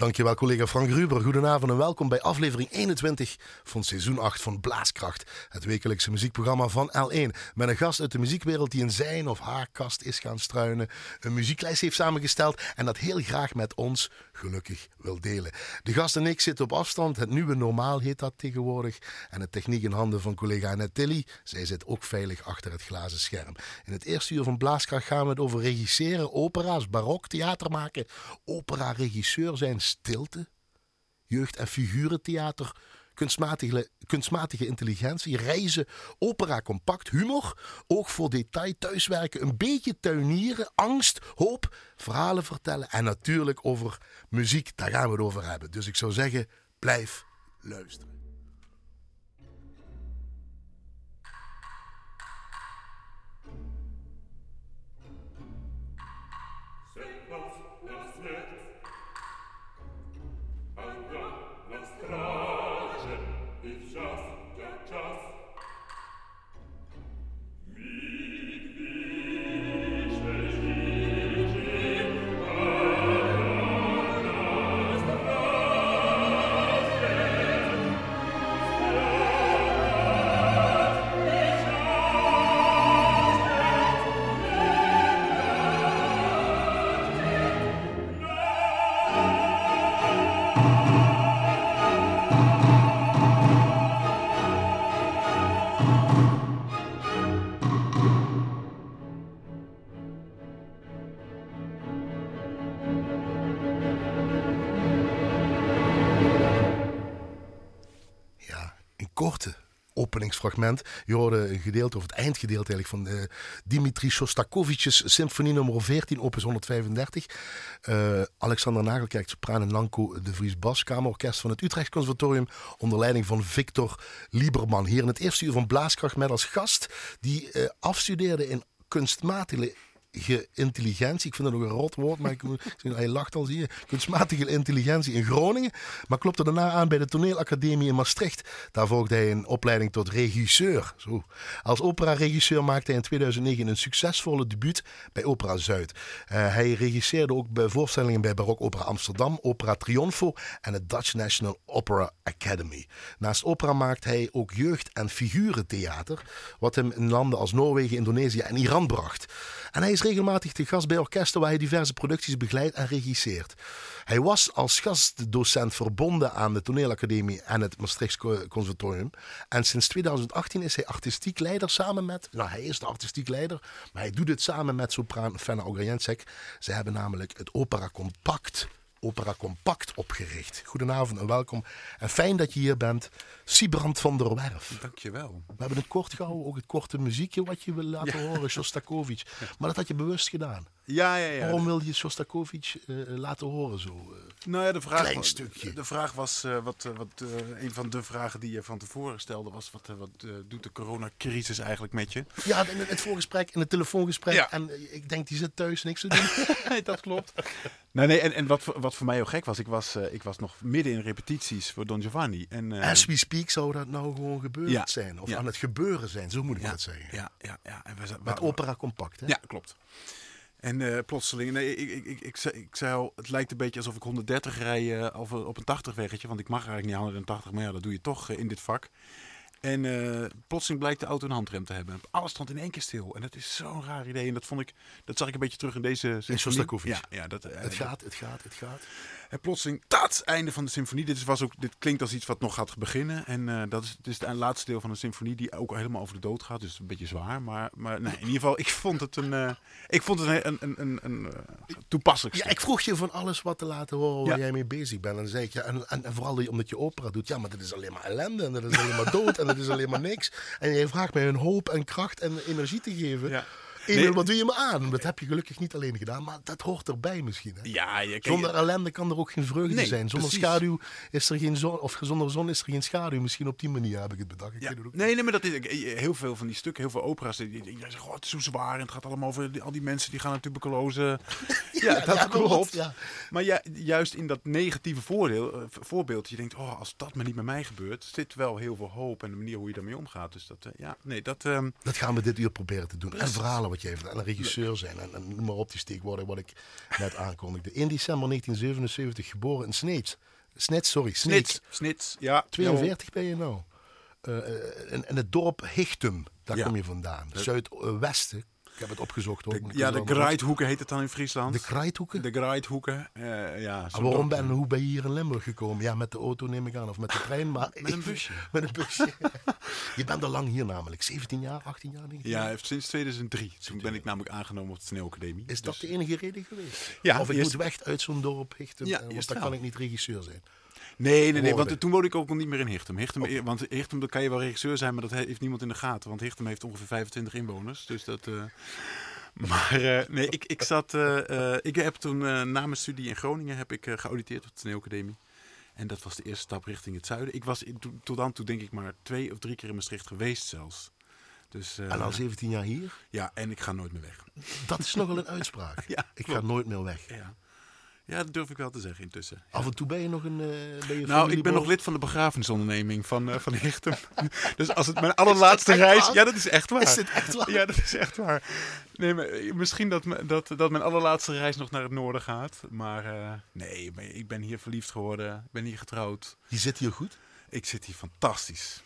Dankjewel collega Frank Ruber. Goedenavond en welkom bij aflevering 21 van seizoen 8 van Blaaskracht. Het wekelijkse muziekprogramma van L1. Met een gast uit de muziekwereld die in zijn of haar kast is gaan struinen. Een muzieklijst heeft samengesteld en dat heel graag met ons gelukkig wil delen. De gast en ik zitten op afstand. Het nieuwe normaal heet dat tegenwoordig. En de techniek in handen van collega Annette Tilly. Zij zit ook veilig achter het glazen scherm. In het eerste uur van Blaaskracht gaan we het over regisseren, opera's, barok, theater maken. Opera-regisseur zijn stilte, jeugd- en figurentheater, kunstmatige, kunstmatige intelligentie, reizen, opera compact, humor, oog voor detail, thuiswerken, een beetje tuinieren, angst, hoop, verhalen vertellen en natuurlijk over muziek, daar gaan we het over hebben. Dus ik zou zeggen, blijf luisteren. Korte openingsfragment. Je hoorde een gedeelte, of het eindgedeelte eigenlijk, van uh, Dimitri Shostakovich's symfonie nummer 14, opus 135. Uh, Alexander Nagelkerk, sopraan en Lanko de Vries Bas, kamerorkest van het Utrecht Conservatorium, onder leiding van Victor Lieberman. Hier in het eerste uur van Blaaskracht met als gast, die uh, afstudeerde in kunstmatige intelligentie. Ik vind dat nog een rot woord, maar ik, hij lacht al, zie je. Kunstmatige intelligentie in Groningen. Maar klopte daarna aan bij de Toneelacademie in Maastricht. Daar volgde hij een opleiding tot regisseur. Zo. Als opera-regisseur maakte hij in 2009 een succesvolle debuut bij Opera Zuid. Uh, hij regisseerde ook bij voorstellingen bij Barok Opera Amsterdam, Opera Triunfo en het Dutch National Opera Academy. Naast opera maakt hij ook jeugd- en figurentheater, wat hem in landen als Noorwegen, Indonesië en Iran bracht. En hij is regelmatig te gast bij orkesten waar hij diverse producties begeleidt en regisseert. Hij was als gastdocent verbonden aan de Toneelacademie en het Maastricht Conservatorium. En sinds 2018 is hij artistiek leider samen met... Nou, hij is de artistiek leider, maar hij doet het samen met sopraan Fenna Ograjensek. Ze hebben namelijk het Opera Compact... Opera Compact opgericht. Goedenavond en welkom. En fijn dat je hier bent, Siebrand van der Werf. Dankjewel. We hebben het kort gehouden, ook het korte muziekje wat je wil laten ja. horen, Shostakovich. Maar dat had je bewust gedaan. Ja, ja, ja. Waarom wil je Shostakovich uh, laten horen zo? Uh, nou ja, de vraag, klein stukje. De vraag was, uh, wat, wat een van de vragen die je van tevoren stelde, was wat, wat doet de coronacrisis eigenlijk met je? Ja, in het voorgesprek, in het telefoongesprek. Ja. En ik denk, die zit thuis niks te doen. nee, dat klopt. Nee, nee, en, en wat, wat voor mij heel gek was, ik was, ik was nog midden in repetities voor Don Giovanni. En, As we speak zou dat nou gewoon gebeurd ja. zijn. Of ja. aan het gebeuren zijn, zo moet ik ja. dat zeggen. Ja, ja, ja. En we, Met opera compact, hè? Ja, klopt. En uh, plotseling, nee, ik, ik, ik, ik, zei, ik zei al, het lijkt een beetje alsof ik 130 rij of op een 80 weggetje. Want ik mag eigenlijk niet 180, maar ja, dat doe je toch uh, in dit vak. En plotseling blijkt de auto een handrem te hebben. Alles stond in één keer stil. En dat is zo'n raar idee. En dat vond ik, dat zag ik een beetje terug in deze symfonie. Ja, ja, dat, het gaat, het gaat, het gaat. En plotseling, taat, einde van de symfonie. Dit, was ook, dit klinkt als iets wat nog gaat beginnen. En uh, dat is, het is het laatste deel van de symfonie die ook helemaal over de dood gaat. Dus een beetje zwaar. Maar, maar nee, in ieder geval, ik vond het een, uh, ik vond het een, een, een, een, een toepasselijk Ja, ik vroeg je van alles wat te laten horen waar ja. jij mee bezig bent. En dan zei ik, ja, en, en, en vooral omdat je opera doet. Ja, maar dat is alleen maar ellende. En dat is alleen maar dood. en dat is alleen maar niks. En jij vraagt mij een hoop en kracht en energie te geven. Ja. Emil, nee. wat doe je me aan? Dat heb je gelukkig niet alleen gedaan, maar dat hoort erbij misschien. Hè? Ja, je, zonder ellende kan er ook geen vreugde nee, zijn. Zonder precies. schaduw is er geen zon, of zonder zon is er geen schaduw. Misschien op die manier heb ik het bedacht. Ik ja. het nee, nee, maar dat is heel veel van die stukken, heel veel opera's. Die, die, die zeggen, oh, het is zo zwaar en het gaat allemaal over die, al die mensen die gaan naar tuberculose. ja, ja, dat ja, klopt. Ja. Maar ja, juist in dat negatieve voordeel, uh, voorbeeld, je denkt, oh, als dat maar niet met mij gebeurt, zit wel heel veel hoop en de manier hoe je daarmee omgaat. Dus dat, uh, ja, nee, dat. Um... Dat gaan we dit uur proberen te doen. En verhalen wat jij vertelt. En regisseur zijn. En, en noem maar op die steekwoorden wat ik net aankondigde. 1 december 1977 geboren in Sneeds. Snits, sorry. Snits, Snits, ja. 42 ben je nou. Eh, in, in het dorp Hichtum, daar Ja. kom je vandaan. Zuidwesten. Ik heb het opgezocht hoor. De, ja, de Graaithoeken heet het dan in Friesland. De Krijthoeken? De Graaithoeken. eh, ja, En zo'n waarom ben, hoe ben je hier in Limburg gekomen? Ja, met de auto neem ik aan, of met de trein. Maar Met een busje. met een busje. je bent al lang hier namelijk. 17 jaar, 18 jaar, 19 Ja, sinds 2003. Toen ben ik namelijk aangenomen op de Sneeuwacademie. Is dat Dus- de enige reden geweest? Ja, of ik eerst- moet weg uit zo'n dorp Hichtum, Ja, eh, want dan wel. kan ik niet regisseur zijn. Nee, nee, nee, want toen woonde ik ook nog niet meer in Hichtem. Hichtem Want Hichtem, dan kan je wel regisseur zijn, maar dat he- heeft niemand in de gaten. Want Hichtem heeft ongeveer 25 inwoners. Dus dat... eh, Maar eh, nee, ik, ik zat... eh, ik heb toen na mijn studie in Groningen heb ik geauditeerd op de Sneeuwacademie. En dat was de eerste stap richting het zuiden. Ik was tot dan toe denk ik maar twee of drie keer in Maastricht geweest zelfs. Dus, En al 17 jaar hier, ja, en ik ga nooit meer weg. dat is nogal een uitspraak. Ja, ik ga nooit meer weg. Ja. Ja, dat durf ik wel te zeggen intussen. Af en toe ben je nog een. eh ben je Nou, ik ben nog lid van de begrafenisonderneming van, eh van Hichtem. dus als het mijn allerlaatste reis... Ja, dat is echt waar. Is dit echt waar? Ja, dat is echt waar. Nee, maar eh, misschien dat, dat, dat mijn allerlaatste reis nog naar het noorden gaat. Maar eh, nee, maar ik ben hier verliefd geworden. Ik ben hier getrouwd. Je zit hier goed. Ik zit hier fantastisch.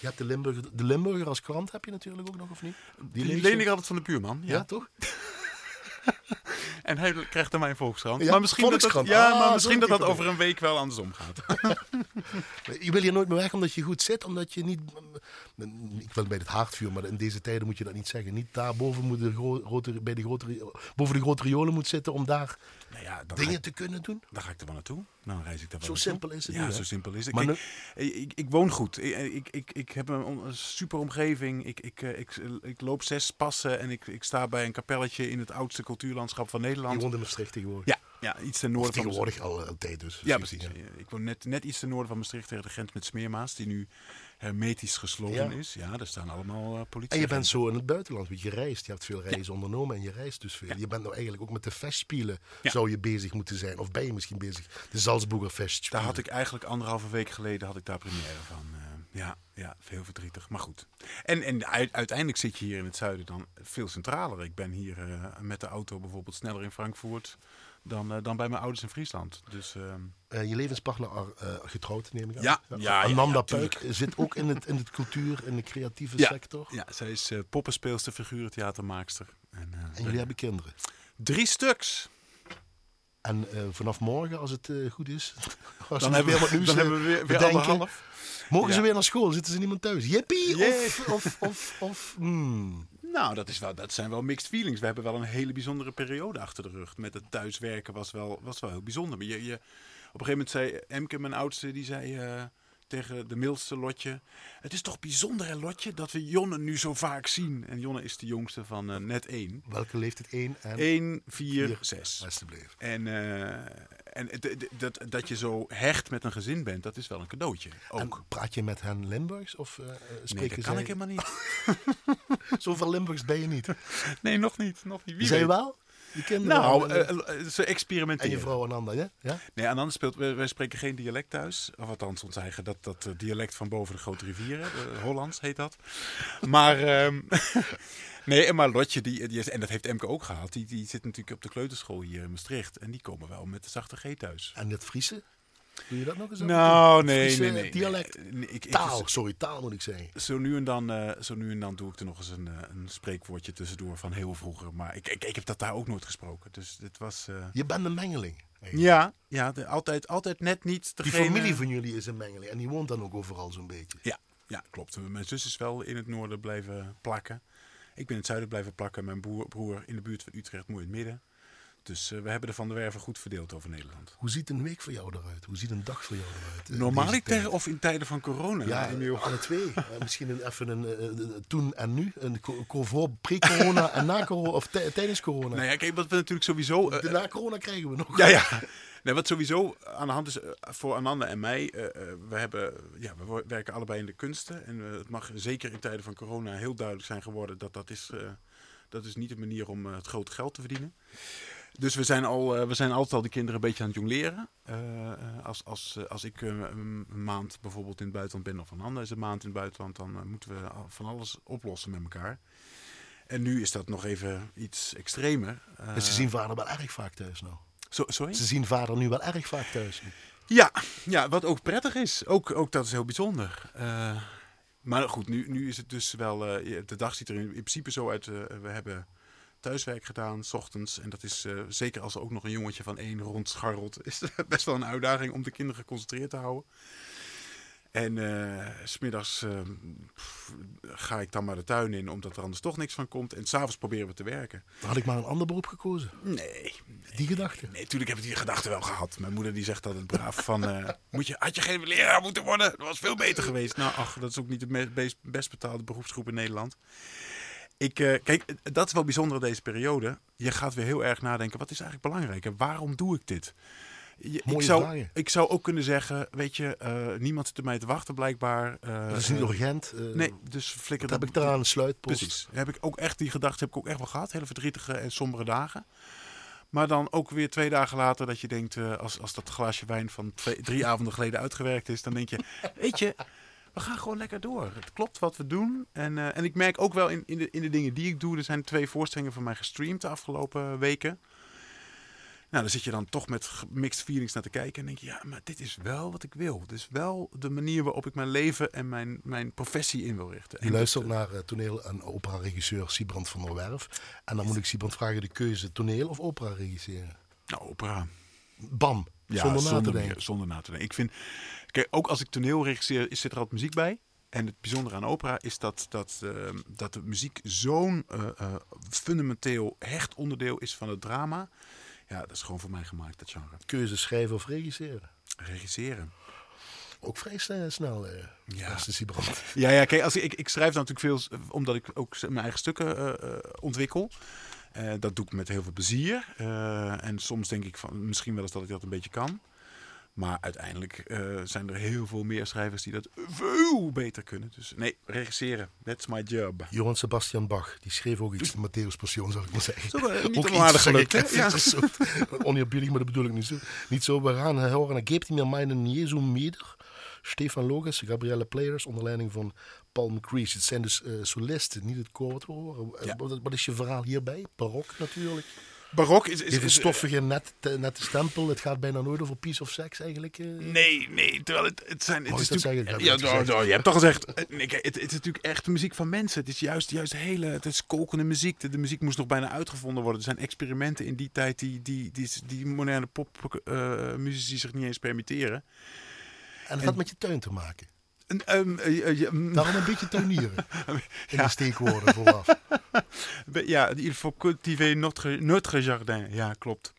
Je hebt de Limburger, de Limburger als krant heb je natuurlijk ook nog, of niet? Die je? leen ik altijd van de buurman. Ja, Ja. toch? En hij krijgt dan mijn Volkskrant. Ja, maar misschien, dat, dat, ja, Ah, maar misschien dat dat over een week wel andersom gaat. Je wil hier nooit meer weg omdat je goed zit, omdat je niet. Ik wil bij het haardvuur, maar in deze tijden moet je dat niet zeggen. Niet daar boven moet de gro- grote, bij de grote, boven de grote riolen moet zitten om daar nou ja, dingen ik, te kunnen doen. dan ga ik er wel naartoe. Dan reis ik daar wel Zo naartoe. simpel is het Ja, zo simpel is het. Maar Kijk, ik, ik, ik woon goed. Ik, ik, ik, ik heb een, een super omgeving. Ik, ik, eh, ik, ik loop zes passen en ik, ik sta bij een kapelletje in het oudste cultuurlandschap van Je Nederland. woont in Maastricht tegenwoordig. Ja, ja, iets ten noorden van tegenwoordig al een tijd dus. Ja, 17 precies. Ik woon net, net iets ten noorden van Maastricht tegen de grens met Smeermaas, die nu hermetisch gesloten Ja. is. Ja, daar staan allemaal uh, politie. En je bent zo in het buitenland, want je reist. Je hebt veel reizen ondernomen en je reist dus veel. Je bent nou eigenlijk ook met de festspielen zou je bezig moeten zijn. Of ben je misschien bezig? De Salzburger festspielen. Daar had ik eigenlijk anderhalve week geleden had ik daar première van. Eh, ja, ja, heel verdrietig. Maar goed. En, en uiteindelijk zit je hier in het zuiden dan veel centraler. Ik ben hier eh, met de auto bijvoorbeeld sneller in Frankfurt dan, eh, dan bij mijn ouders in Friesland. Dus ehm, Eh, je levenspartner eh, getrouwd, neem ik aan. Ja, ja, Ananda Puik zit ook in het, in het cultuur, in de creatieve sector. ja, zij is poppenspeelster, figurentheatermaakster. En, En jullie hebben kinderen. Drie stuks. En vanaf morgen, als het goed is, als Dan we hebben, weer wat nieuws dan hebben we weer, weer anderhalf. mogen ze weer naar school? Zitten ze niemand thuis? Jippie? Of, of, of, of hmm. Nou, dat, is wel, dat zijn wel mixed feelings. We hebben wel een hele bijzondere periode achter de rug. Met het thuiswerken was wel, was wel heel bijzonder. Maar je, je, op een gegeven moment zei Emke, mijn oudste, die zei eh, tegen de middelste Lotje... Het is toch bijzonder, hè, Lotje, dat we Jonne nu zo vaak zien. En Jonne is de jongste van eh, net één. Welke leeftijd? 1 en 1, 4, Vier. 6. alsjeblieft. En, eh, en dat, dat je zo hecht met een gezin bent, dat is wel een cadeautje. Ook. En praat je met hen Limburgs? Of eh, nee, spreken dat kan zij... ik helemaal niet. Zoveel Limburgs ben je niet. Nee, nog niet. Nog niet. Wie Zij wel? Je kinderen? Nou, wel? eh, eh, ze en experimenteren. je vrouw Ananda, ja? ja? Nee, andere speelt, wij, wij spreken geen dialect thuis. Of althans, ons eigen, dat, dat eh, dialect van boven de grote rivieren. eh, Hollands heet dat. Maar, ehm, nee, maar Lotje, die, die is, en dat heeft Emke ook gehad, die, die zit natuurlijk op de kleuterschool hier in Maastricht. En die komen wel met de zachte G thuis. En het Friese? Doe je dat nog eens? Nou, nee, Friese nee, nee. dialect? nee. Ik, ik- Taal, sorry, taal moet ik zeggen. zo, nu en dan, eh, zo nu en dan doe ik er nog eens een, eh, een spreekwoordje tussendoor van heel vroeger. Maar ik, ik, ik heb dat daar ook nooit gesproken. Dus dit was... eh, Je bent een mengeling. eigenlijk. ja, ja de- altijd, altijd net niet Die degene... familie van jullie is een mengeling. En die woont dan ook overal zo'n beetje. Ja, ja, klopt. Mijn zus is wel in het noorden blijven plakken. Ik ben in het zuiden blijven plakken. Mijn broer, broer in de buurt van Utrecht, mooi in het midden. Dus eh, we hebben de Van der Werven goed verdeeld over Nederland. Hoe ziet een week voor jou eruit? Hoe ziet een dag voor jou eruit? eh, Normaliter of in tijden van corona? Ja, Emiel? alle twee. Eh, misschien een, even een toen en nu. Een voor pre-corona en na corona. Of tij- tijdens corona. Nou ja, kijk, wat we natuurlijk sowieso... De na corona krijgen we nog. ja, ja. Nee, wat sowieso aan de hand is voor Ananda en mij. we, hebben, ja, we werken allebei in de kunsten. En het mag zeker in tijden van corona heel duidelijk zijn geworden dat dat is, dat is niet de manier om het grote geld te verdienen. Dus we zijn, al, eh, we zijn altijd al die kinderen een beetje aan het jongleren. Eh, eh, als, als, als ik een maand bijvoorbeeld in het buitenland ben of een ander is een maand in het buitenland, dan moeten we van alles oplossen met elkaar. En nu is dat nog even iets extremer. Uh, ze zien vader wel erg vaak thuis nou. So, sorry? Ze zien vader nu wel erg vaak thuis. Ja, ja wat ook prettig is. Ook, ook dat is heel bijzonder. Uh, maar goed, nu, nu is het dus wel... Uh, de dag ziet er in, principe zo uit. we hebben thuiswerk gedaan, s ochtends. En dat is zeker als er ook nog een jongetje van één rondscharrelt... is het best wel een uitdaging om de kinderen geconcentreerd te houden. En uh, smiddags uh, ga ik dan maar de tuin in, omdat er anders toch niks van komt. En s'avonds proberen we te werken. Had ik maar een ander beroep gekozen? Nee. Die gedachte? Nee, natuurlijk heb ik die gedachte wel gehad. Mijn moeder die zegt altijd braaf van... Uh, moet je, had je geen leraar moeten worden? Dat was veel beter geweest. Nou, ach, dat is ook niet de best, best betaalde beroepsgroep in Nederland. Ik, kijk, dat is wel bijzonder in deze periode. Je gaat weer heel erg nadenken, wat is eigenlijk belangrijk? En waarom doe ik dit? ik, zou, ik zou ook kunnen zeggen, weet je, uh, niemand zit er mij te wachten blijkbaar. Uh, dat is niet urgent. Uh, nee, dus flikker dat. heb ik eraan een sluitpost. Precies. Heb ik ook echt die gedachte heb ik ook echt wel gehad. Hele verdrietige en sombere dagen. Maar dan ook weer twee dagen later dat je denkt, als, als dat glaasje wijn van twee, drie avonden geleden uitgewerkt is, dan denk je, weet je, we gaan gewoon lekker door. Het klopt wat we doen. En, en ik merk ook wel in, in, de, in de dingen die ik doe, er zijn twee voorstellingen van mij gestreamd de afgelopen weken. Nou, dan zit je dan toch met mixed feelings naar te kijken. En denk je, ja, maar dit is wel wat ik wil. Dit is wel de manier waarop ik mijn leven en mijn, mijn professie in wil richten. Je luistert naar uh, toneel- en opera-regisseur Siebrand van der Werf. En dan moet ik Siebrand vragen, de keuze toneel of opera regisseren? Nou, opera. Bam. Ja, zonder, zonder na te denken. Meer, zonder na te denken. Ik vind, kijk, ook als ik toneel regisseer, zit er altijd muziek bij. En het bijzondere aan opera is dat, dat, uh, dat de muziek zo'n uh, uh, fundamenteel hecht onderdeel is van het drama. Ja, dat is gewoon voor mij gemaakt, dat genre. Keuze schrijven of regisseren? Regisseren. Ook vrij snel, eh, ja. Siebrand. Ja, ja, kijk, als ik, ik schrijf dan natuurlijk veel, omdat ik ook mijn eigen stukken uh, ontwikkel. Uh, dat doe ik met heel veel plezier. Uh, en soms denk ik van misschien wel eens dat ik dat een beetje kan. Maar uiteindelijk uh, zijn er heel veel meer schrijvers die dat veel beter kunnen. Dus nee, regisseren, that's my job. Johan Sebastian Bach, die schreef ook iets, de Matthäus Passion, zou ik maar zeggen. Zo, uh, niet ook aardig gelukt, hè? Ja. Oneerbiedig, maar dat bedoel ik niet zo. Niet zo, we gaan horen, geeft hij mir meinen Jesu Meder. Stefan Loges, Gabrielle Players, onder leiding van Paul McCreesh. Het zijn dus uh, solisten, niet het koor wat we horen. Ja. Wat, is je verhaal hierbij? Barok natuurlijk. Barok is... is, is een stoffige, net, net stempel. Het gaat bijna nooit over peace of sex eigenlijk. Uh. Nee, nee. Terwijl het, het zijn... Het is dat zeggen? Ja, ja, ja, je hebt toch gezegd... Nee, kijk, het, het, is natuurlijk echt de muziek van mensen. Het is juist, juist hele... Het is kokende muziek. De, de, muziek moest nog bijna uitgevonden worden. Er zijn experimenten in die tijd die, die, die, die moderne popmuzici uh, zich niet eens permitteren. En dat had met je tuin te maken? Um, uh, uh, Daarom een beetje tuinieren. In ja. de steekwoorden vooraf. ja, il faut cultiver notre, notre jardin. Ja, klopt.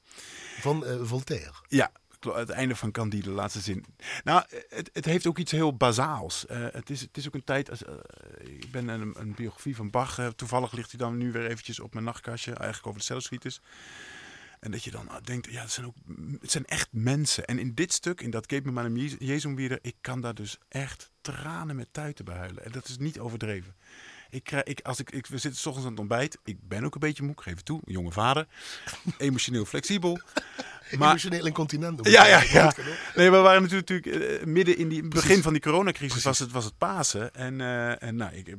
Van uh, Voltaire. Ja, het einde van Candide, de laatste zin. Nou, het, het heeft ook iets heel bazaals. Uh, het, is, het is ook een tijd. Als, uh, ik ben een, een, biografie van Bach. Uh, toevallig ligt hij dan nu weer eventjes op mijn nachtkastje. Eigenlijk over de cellulitis. En dat je dan denkt, ja, het zijn, ook, het zijn echt mensen. En in dit stuk, in dat Geef me een weer, ik kan daar dus echt tranen met tuiten behuilen. En dat is niet overdreven. Ik krijg, ik, als ik, ik, we zitten s ochtends aan het ontbijt. Ik ben ook een beetje moe, ik geef het toe. Jonge vader. Emotioneel flexibel. Maar, Emotioneel incontinent. Ja, ja, ja. Nee, we waren natuurlijk, natuurlijk uh, midden in die begin van die coronacrisis was het, was het Pasen. En, uh, en nou, ik, uh,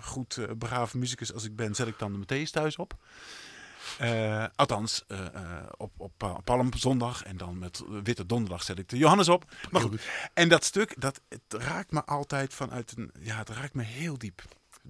goed braaf muzikus als ik ben, zet ik dan de Matthäus thuis op. Uh, althans, uh, uh, op, op, op Palmzondag en dan met Witte Donderdag zet ik de Johannes op. Maar goed. En dat stuk, dat het raakt me altijd vanuit een. Ja, het raakt me heel diep.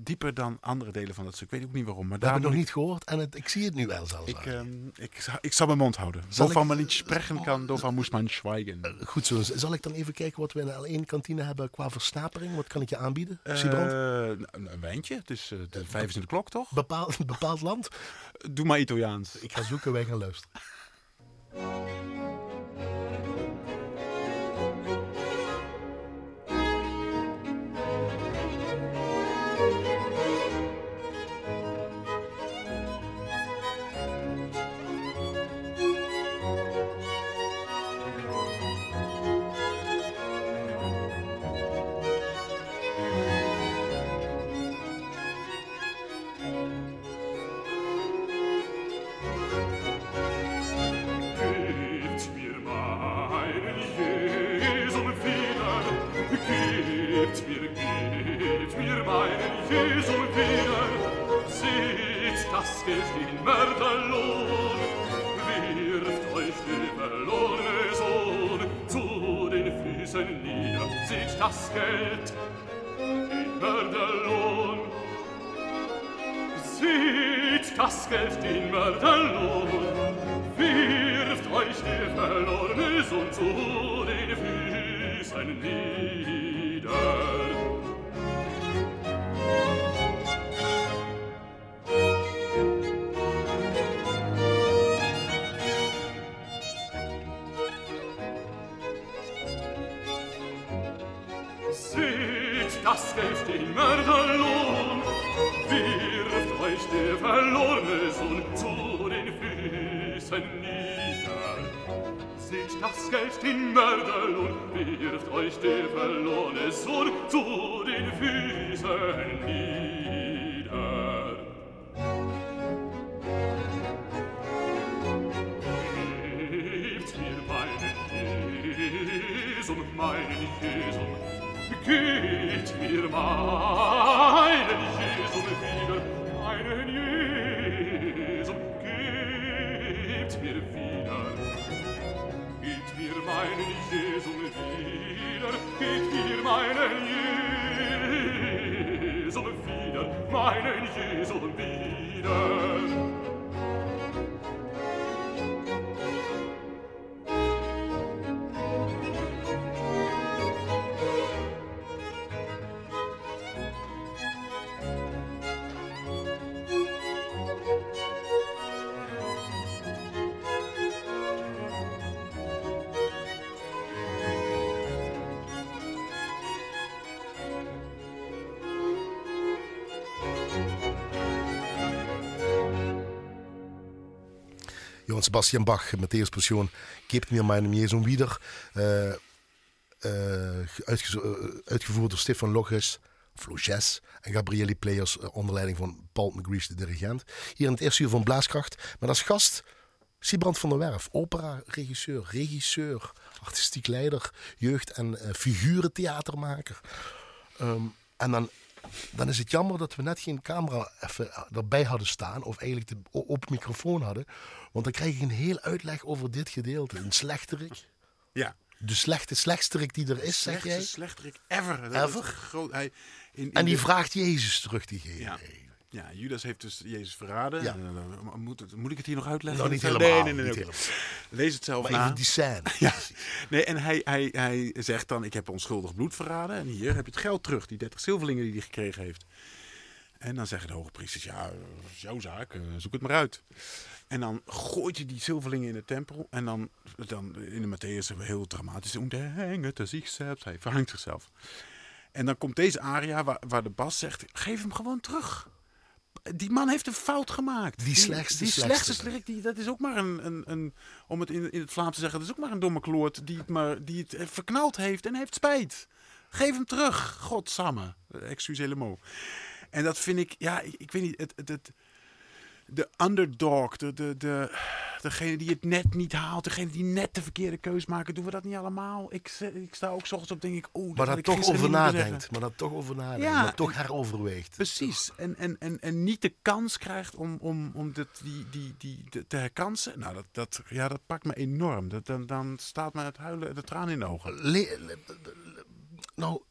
Dieper dan andere delen van dat stuk. Ik weet ook niet waarom. Maar dat heb ik nog niet gehoord en het, ik zie het nu wel zelfs. Ik, um, ik, ik zal mijn mond houden. Zal van man niet spreken kan, daarvan moest man zwijgen. goed zo. Zal ik dan even kijken wat we in de L1-kantine hebben qua versnapering? Wat kan ik je aanbieden, een wijntje. Het is de vijf is in de klok, toch? Bepaald, bepaald land? Doe maar Italiaans. Ik ga zoeken, wij gaan luisteren. das Geld immer der Lohn. Sieht das Geld immer der Lohn, wirft euch die verlorene Sohn zu den Füßen nieder. das Geld den Mörderlohn. Wirft euch der verlorene Sohn zu den Füßen nieder. Seht das Geld den Mörderlohn, wirft euch der verlorene Sohn zu den Füßen nieder. meinen Jesum wieder, meinen Jesum, gebt mir wieder. Gebt mir meinen Jesum wieder, gebt mir meinen Jesum wieder, meinen Jesum wieder. Sebastian Bach, Matthäus Passion, Gebt mir meinem Jesum wieder. Uh, uh, uitgevoerd door Stefan Loges, Floches en Gabrieli Players onder leiding van Paul McGreesh, de dirigent. Hier in het eerste uur van Blaaskracht. Met als gast Siebrand van der Werf, opera-regisseur, regisseur, artistiek leider, jeugd- en uh, figurentheatermaker. Um, en dan dan is het jammer dat we net geen camera even erbij hadden staan. Of eigenlijk de, op microfoon hadden. Want dan krijg ik een heel uitleg over dit gedeelte. Een slechterik. Ja. De slechte slechtsterik die er is, zeg jij? De slechterik ever. Dat ever? Groot, hij, in, in en die de... vraagt Jezus terug te geven. Ja. Ja, Judas heeft dus Jezus verraden. Ja. Uh, moet, het, moet ik het hier nog uitleggen? Nou, niet helemaal. Nee, nee, nee, Lees het zelf maar na. even die scène. ja. Nee, en hij, hij, hij zegt dan, ik heb onschuldig bloed verraden. En hier heb je het geld terug, die 30 zilverlingen die hij gekregen heeft. En dan zeggen de hoge priesters, ja, jouw zaak, zoek het maar uit. En dan gooit hij die zilverlingen in de tempel. En dan, dan in de Matthäus heel dramatisch. Er zichzelf. Hij verhangt zichzelf. En dan komt deze aria waar, waar de bas zegt, geef hem gewoon terug die man heeft een fout gemaakt. Die slechtste Die, die slechtste slirik, die, dat is ook maar een, een, een, om het in, in het Vlaams te zeggen, dat is ook maar een domme kloort die het, maar, die het verknald heeft en heeft spijt. Geef hem terug, godsamme. Excusez le mot. En dat vind ik, ja, ik, ik weet niet, het, het, het de underdog, de, de, de, degene die het net niet haalt, degene die net de verkeerde keus maken, doen we dat niet allemaal? Ik, ik sta ook ochtends op, denk ik, oh, maar dat toch over nadenkt, maar dat toch over nadenkt, ja, maar toch heroverweegt. Precies, en, en, en, en niet de kans krijgt om, om, om dit, die, die, die, die te herkansen. Nou, dat, dat, ja, dat pakt me enorm. Dat, dan, dan staat me het huilen, de tranen in de ogen. Le, le, nou,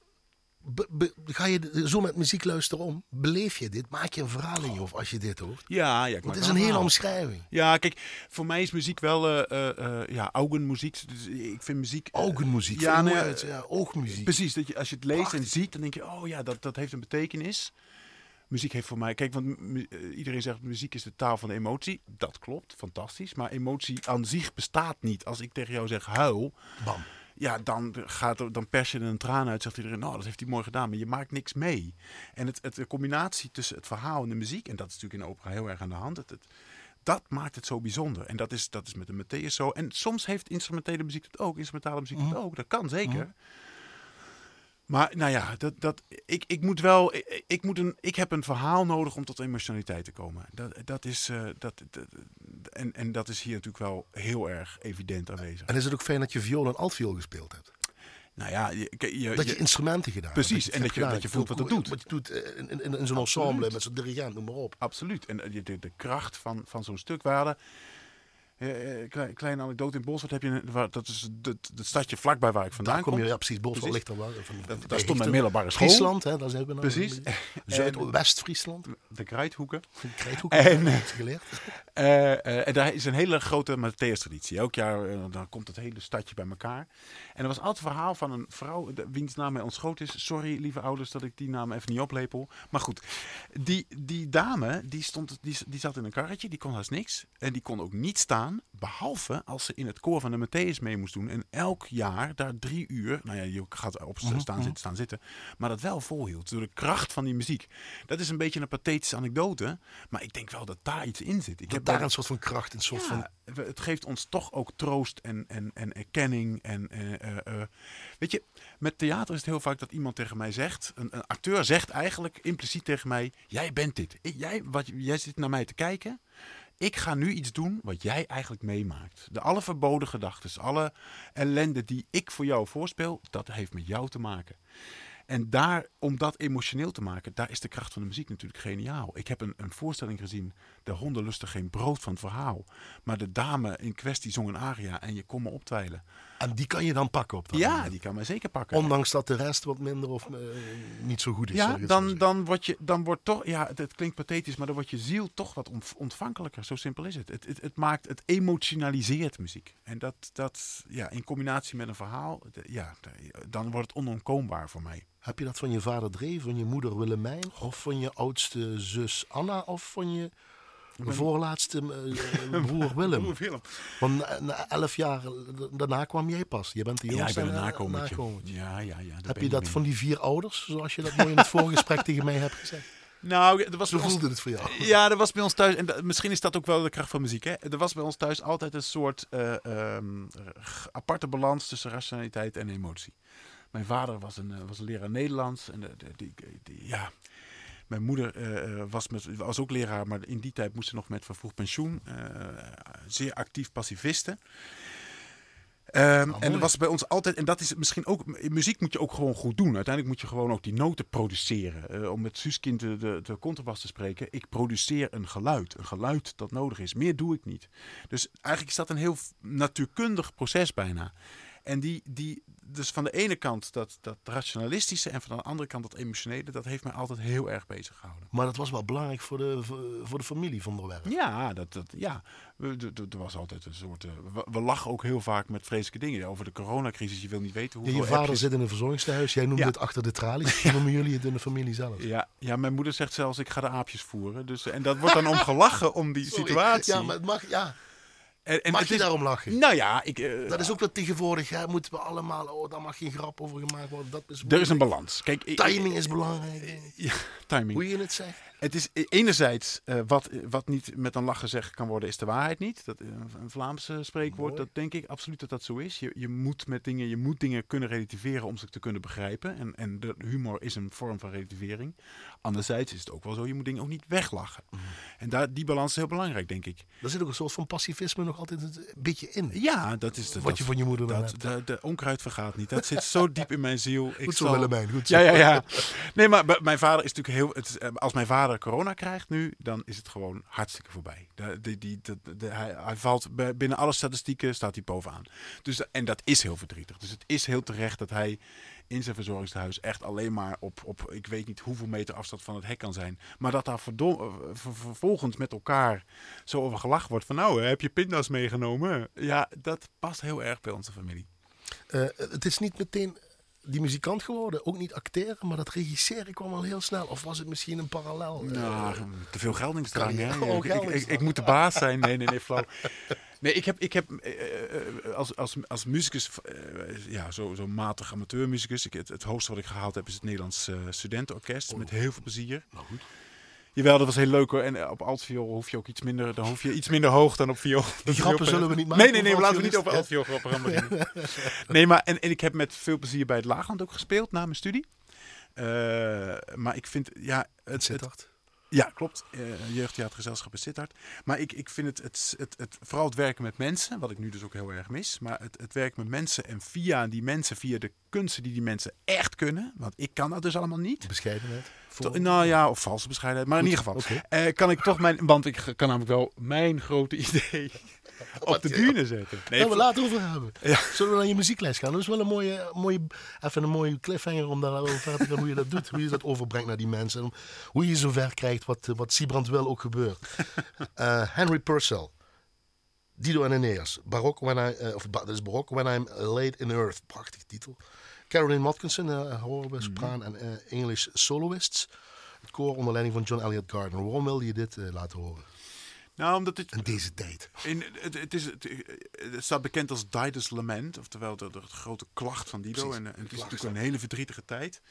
Be, be, ga je zo met muziek luisteren om? Beleef je dit? Maak je een verhaal in je of als je dit hoort? Ja, ja. het is een hele omschrijving. Ja, kijk, voor mij is muziek wel uh, uh, uh, ja, augenmuziek. Dus ik vind muziek. Augenmuziek. Ja, nee, uit, ja, oogmuziek. Precies, dat je, als je het leest Prachtig. en ziet, dan denk je, oh ja, dat, dat heeft een betekenis. Muziek heeft voor mij, kijk, want iedereen zegt muziek is de taal van de emotie. Dat klopt, fantastisch. Maar emotie aan zich bestaat niet. Als ik tegen jou zeg huil. Bam ja, dan, gaat dan pers je er een traan uit. Zegt iedereen, nou, dat heeft hij mooi gedaan. Maar je maakt niks mee. En het, het, de combinatie tussen het verhaal en de muziek, en dat is natuurlijk in opera heel erg aan de hand. Het, het, dat maakt het zo bijzonder. En dat is, dat is met de Matthäus zo. En soms heeft instrumentele muziek het ook. Instrumentale muziek het ook. Dat kan zeker. Maar nou ja, dat, dat, ik, ik moet wel. Ik, ik, moet een, ik heb een verhaal nodig om tot emotionaliteit te komen. Dat, dat is, uh, dat, dat, en, en dat is hier natuurlijk wel heel erg evident aanwezig. En is het ook fijn dat je viool en altviool gespeeld hebt? Nou ja, je, je, Dat je je- instrumenten gedaan hebt, Precies, en dat je- dat je voelt wat het doet. Wat je doet eh, in, in, in zo'n ensemble met zo'n dirigent, noem maar op. Absoluut. En eh, de, de, kracht van, van zo'n stuk. We hadden, eh, eh, klein, kleine anekdote in Bolsward heb je, een- waar, dat is het, het stadje vlakbij waar ik vandaan Daar kom je, ja precies, Precies. ligt er wel. Van, daar bij stond mijn middelbare school. Friesland, hè, daar zijn we nou. Precies. Zuid-West-Friesland. De Kruidhoeken. Krijthoek, En- heb je geleerd. Eh, eh, en daar is een hele grote Matthäus-traditie. Elk jaar eh, dan komt het hele stadje bij elkaar. En er was altijd een verhaal van een vrouw, de- wiens naam mij ontschoten is. Sorry, lieve ouders, dat ik die naam even niet oplepel. Maar goed, die, die dame, die, stond, die, die zat in een karretje, die kon haast niks. En die kon ook niet staan, behalve als ze in het koor van de Matthäus mee moest doen. En elk jaar daar drie uur, nou ja, je gaat op staan zitten, staan zitten. Maar dat wel volhield, door de kracht van die muziek. Dat is een beetje een pathetische anekdote, maar ik denk wel dat daar iets in zit. Ik Dat heb daar een soort van kracht, een soort van... ja, het geeft ons toch ook troost en, en, en erkenning. En, eh, eh, eh. Weet je, met theater is het heel vaak dat iemand tegen mij zegt, een, een acteur zegt eigenlijk impliciet tegen mij: Jij bent dit. Jij, wat, jij zit naar mij te kijken. Ik ga nu iets doen wat jij eigenlijk meemaakt. De alle verboden gedachten, alle ellende die ik voor jou voorspel, dat heeft met jou te maken. En daar, om dat emotioneel te maken, daar is de kracht van de muziek natuurlijk geniaal. Ik heb een, een voorstelling gezien, de honden lusten geen brood van het verhaal. Maar de dame in kwestie zong een aria en je kon me optwijlen. En die kan je dan pakken op dat Ja, moment. die kan mij zeker pakken. Ondanks dat de rest wat minder of eh, niet zo goed is. ja, dan, dan word je, dan wordt toch, ja, het, het klinkt pathetisch, maar dan wordt je ziel toch wat ont- ontvankelijker. Zo simpel is het. Het, het, het maakt, het emotionaliseert muziek. En dat, dat, ja, in combinatie met een verhaal, ja, dan wordt het onontkoombaar voor mij. Heb je dat van je vader Dree, van je moeder Willemijn, of van je oudste zus Anna, of van je voorlaatste eh, eh, broer Willem? Want na, elf jaar eh, daarna kwam jij pas. Je bent de Ja, ik jongste ben een en, nakomertje. nakomertje. Ja, ja, ja. Heb je dat van die vier ouders, zoals je dat mooi in het voorgesprek tegen mij hebt gezegd? Nou, er was Zo bij ons- voelde het voor jou. Ja, er was bij ons thuis, en dat- misschien is dat ook wel de kracht van muziek, hè? Er was bij ons thuis altijd een soort eh, ehm, aparte balans tussen rationaliteit en emotie. Mijn vader was een, was een leraar Nederlands en die, die- ja. Mijn moeder eh, was, met, was ook leraar, maar in die tijd moest ze nog met vervroegd pensioen. eh, zeer actief pacifiste. Ehm, en er was bij ons altijd, en dat is misschien ook, in muziek moet je ook gewoon goed doen. Uiteindelijk moet je gewoon ook die noten produceren. Eh, om met Suuskind de, de, de contrabas te spreken, ik produceer een geluid. Een geluid dat nodig is. Meer doe ik niet. Dus eigenlijk is dat een heel natuurkundig proces bijna. En die, die, dus van de ene kant dat, dat rationalistische en van de andere kant dat emotionele, dat heeft mij altijd heel erg bezig gehouden. Maar dat was wel belangrijk voor de, voor- de familie van der Werf. Ja, dat, dat, ja. Er was altijd een soort. eh, we, we lachen ook heel vaak met vreselijke dingen. Over de coronacrisis. Je wil niet weten Ja, hoeveel. je vader zit in een verzorgingstehuis, jij noemt Ja. het achter de tralies. Hoe noemen jullie het in de familie zelf? Ja, ja, mijn moeder zegt zelfs: ik ga de aapjes voeren. Dus, en dat wordt dan om gelachen om die Sorry. situatie. Ja, maar het mag, ja. En, en mag je is- daarom lachen? Nou ja, ik, eh, Dat is ook wat tegenwoordig. Hè? Moeten we allemaal, oh, daar mag geen grap over gemaakt worden. Dat is er is een balans. Kijk, ik- Timing is belangrijk. Ja, timing. Hoe je het zegt. Het is e- enerzijds eh, wat, wat niet met een lach gezegd kan worden, is de waarheid niet. Dat is een- een Vlaamse spreekwoord. Mooi. Dat denk ik absoluut dat dat zo is. Je, je moet met dingen, je moet dingen kunnen relativeren om ze te kunnen begrijpen. En, en de humor is een vorm van relativering. Anderzijds is het ook wel zo, je moet dingen ook niet weglachen. Mhm. En daar, die balans is heel belangrijk, denk ik. Daar zit ook een soort van pacifisme nog altijd een beetje in. Ja, dat is de, Wat je van je moeder dat, hebt. de, de onkruid vergaat niet. Dat zit zo diep in mijn ziel. Ik Goed zo, zal- Willemijn. Goed zo. Ja, ja, ja. Nee, maar mijn vader is natuurlijk heel. Het is, eh, als mijn vader corona krijgt nu, dan is het gewoon hartstikke voorbij. De, die, hij, hij valt binnen alle statistieken staat hij bovenaan. Dus, en dat is heel verdrietig. Dus het is heel terecht dat hij in zijn verzorgingstehuis echt alleen maar op, op ik weet niet hoeveel meter afstand van het hek kan zijn. Maar dat daar eh, ver- vervolgens met elkaar zo over gelachen wordt van nou, heb je pinda's meegenomen? Ja, dat past heel erg bij onze familie. Eh, het is niet meteen die muzikant geworden. Ook niet acteren, maar dat regisseren kwam al heel snel. Of was het misschien een parallel? Eh, Nou, te veel geldingsdrang, hè? Carrière. Oh, ik, ik, ik moet de baas zijn. Nee, nee, nee, flauw. Nee, ik heb, ik heb eh, eh, als, als, als muzikus, eh, ja, zo, zo matig amateurmuzikus. Ik, het, het hoogste wat ik gehaald heb is het Nederlands eh, Studentenorkest. Met heel veel plezier. nou goed. Jawel, dat was heel leuk hoor. En eh, op altviool hoef je ook iets minder, dan hoef je iets minder hoog dan op viool. Heel grappen zullen we niet maken Nee, nee, nee, laten we niet over altviool grappen gaan beginnen. Nee, maar en, en ik heb met veel plezier bij het Laagland ook gespeeld na mijn studie. Eh, maar ik vind, ja, Het het. Ja, klopt. Uh, jeugdtheatergezelschap in Sittard. Maar ik, ik vind het, het, het, het, vooral het werken met mensen, wat ik nu dus ook heel erg mis. Maar het, het werken met mensen en via die mensen, via de kunsten die die mensen echt kunnen. Want ik kan dat dus allemaal niet. Bescheidenheid? Voor... Nou ja, of valse bescheidenheid. Maar in ieder geval. Okay. kan ik toch mijn, want ik kan namelijk wel mijn grote idee op de bühne zetten. Nee, we laten over hebben. Ja. Zullen we naar je muziekles gaan? Dat is wel een mooie, mooie, even een mooie cliffhanger om daar over te gaan hoe je dat doet. Hoe je dat overbrengt naar die mensen. hoe je zover krijgt wat, wat Siebrand wil ook gebeurt. Uh, Henry Purcell. Dido en Aeneas. Barok when I, uh, of dat is Barok When I'm Laid in Earth. Prachtige titel. Caroline Watkinson, uh, horen we, sopraan en uh, English soloists. Het koor onder leiding van John Elliott Gardner. Waarom wilde je dit uh, laten horen? Nou, omdat het... In deze tijd. In, het, het, is, het, het staat bekend als Dido's Lament. Oftewel de, de grote klacht van Dido. En, en, het is natuurlijk een hele verdrietige tijd.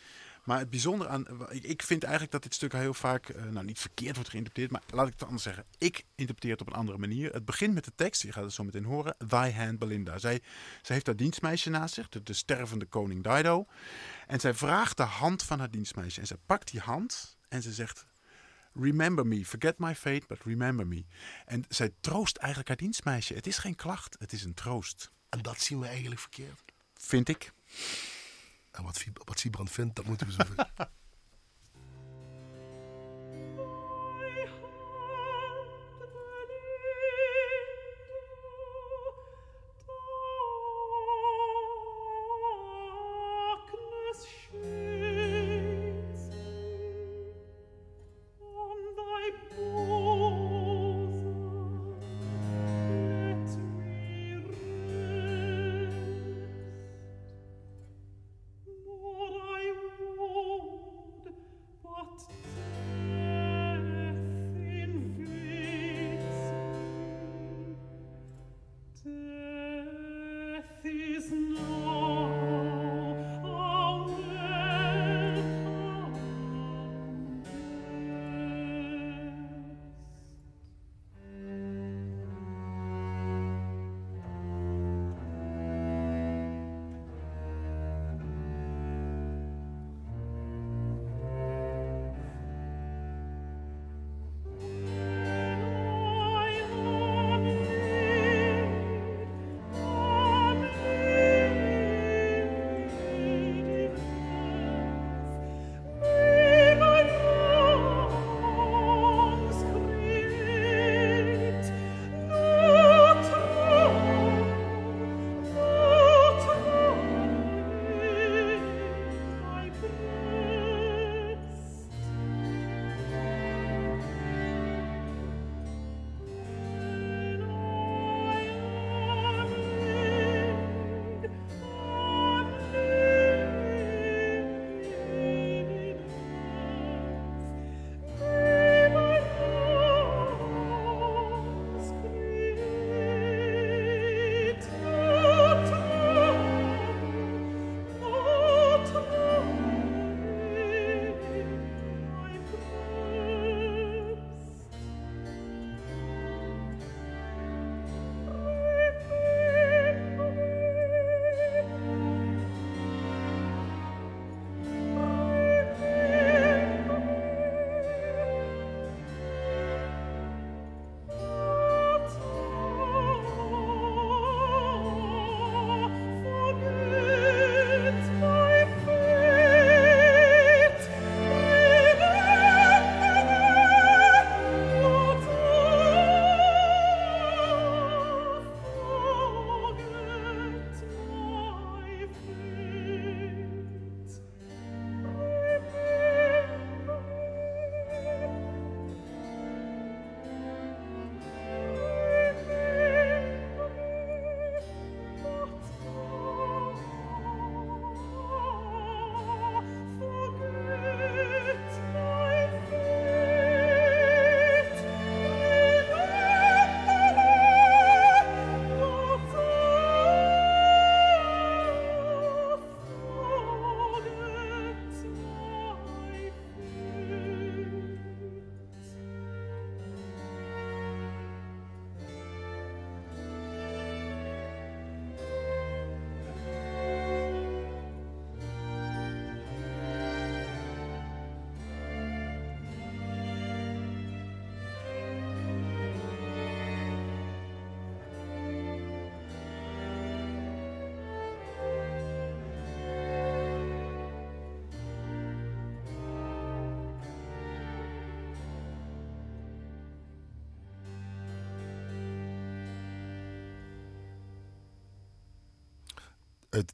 Maar het bijzondere aan... Ik vind eigenlijk dat dit stuk heel vaak... nou, niet verkeerd wordt geïnterpreteerd. Maar laat ik het anders zeggen. Ik interpreteer het op een andere manier. Het begint met de tekst. Je gaat het zo meteen horen. Thy hand Belinda. Zij, zij heeft haar dienstmeisje naast zich. De, de stervende koning Dido. En zij vraagt de hand van haar dienstmeisje. En zij pakt die hand. En ze zegt... Remember me. Forget my fate, but remember me. En zij troost eigenlijk haar dienstmeisje. Het is geen klacht, het is een troost. En dat zien we eigenlijk verkeerd. Vind ik. En wat, wat Siebrand vindt, dat moeten we zo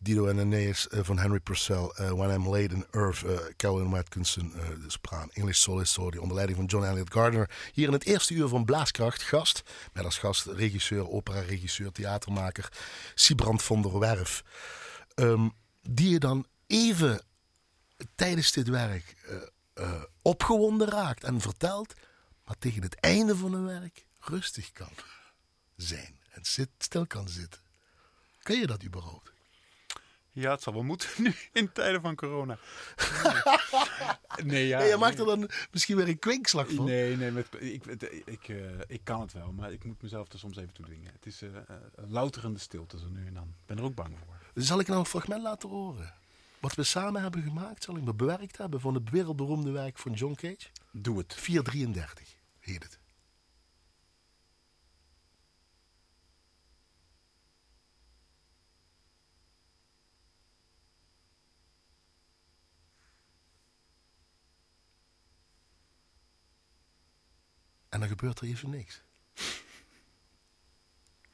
Dido en Aeneas eh, van Henry Purcell. eh, When I'm Laid in Earth, Carolyn Watkinson, eh, de sopraan. English Soloist, sorry, onder leiding van John Elliott Gardner. Hier in het eerste uur van Blaaskracht, gast. Met als gast regisseur, opera-regisseur, theatermaker Sibrand van der Werf. Ehm, die je dan even tijdens dit werk opgewonden raakt en vertelt, maar tegen het einde van een werk rustig kan zijn en zit, stil kan zitten. Kun je dat überhaupt? Ja, het zal wel moeten nu in tijden van corona. Nee, ja. Ja, je maakt er dan misschien weer een kwinkslag van. Nee, nee, met, ik, ik, eh, ik kan het wel, maar ik moet mezelf er soms even toe dwingen. Het is eh, eh, een louterende stilte zo nu en dan. Ik ben er ook bang voor. Zal ik nou een fragment laten horen? Wat we samen hebben gemaakt, zal ik me bewerkt hebben van het wereldberoemde werk van John Cage? Doe het. 433 heet het. En dan gebeurt er even niks.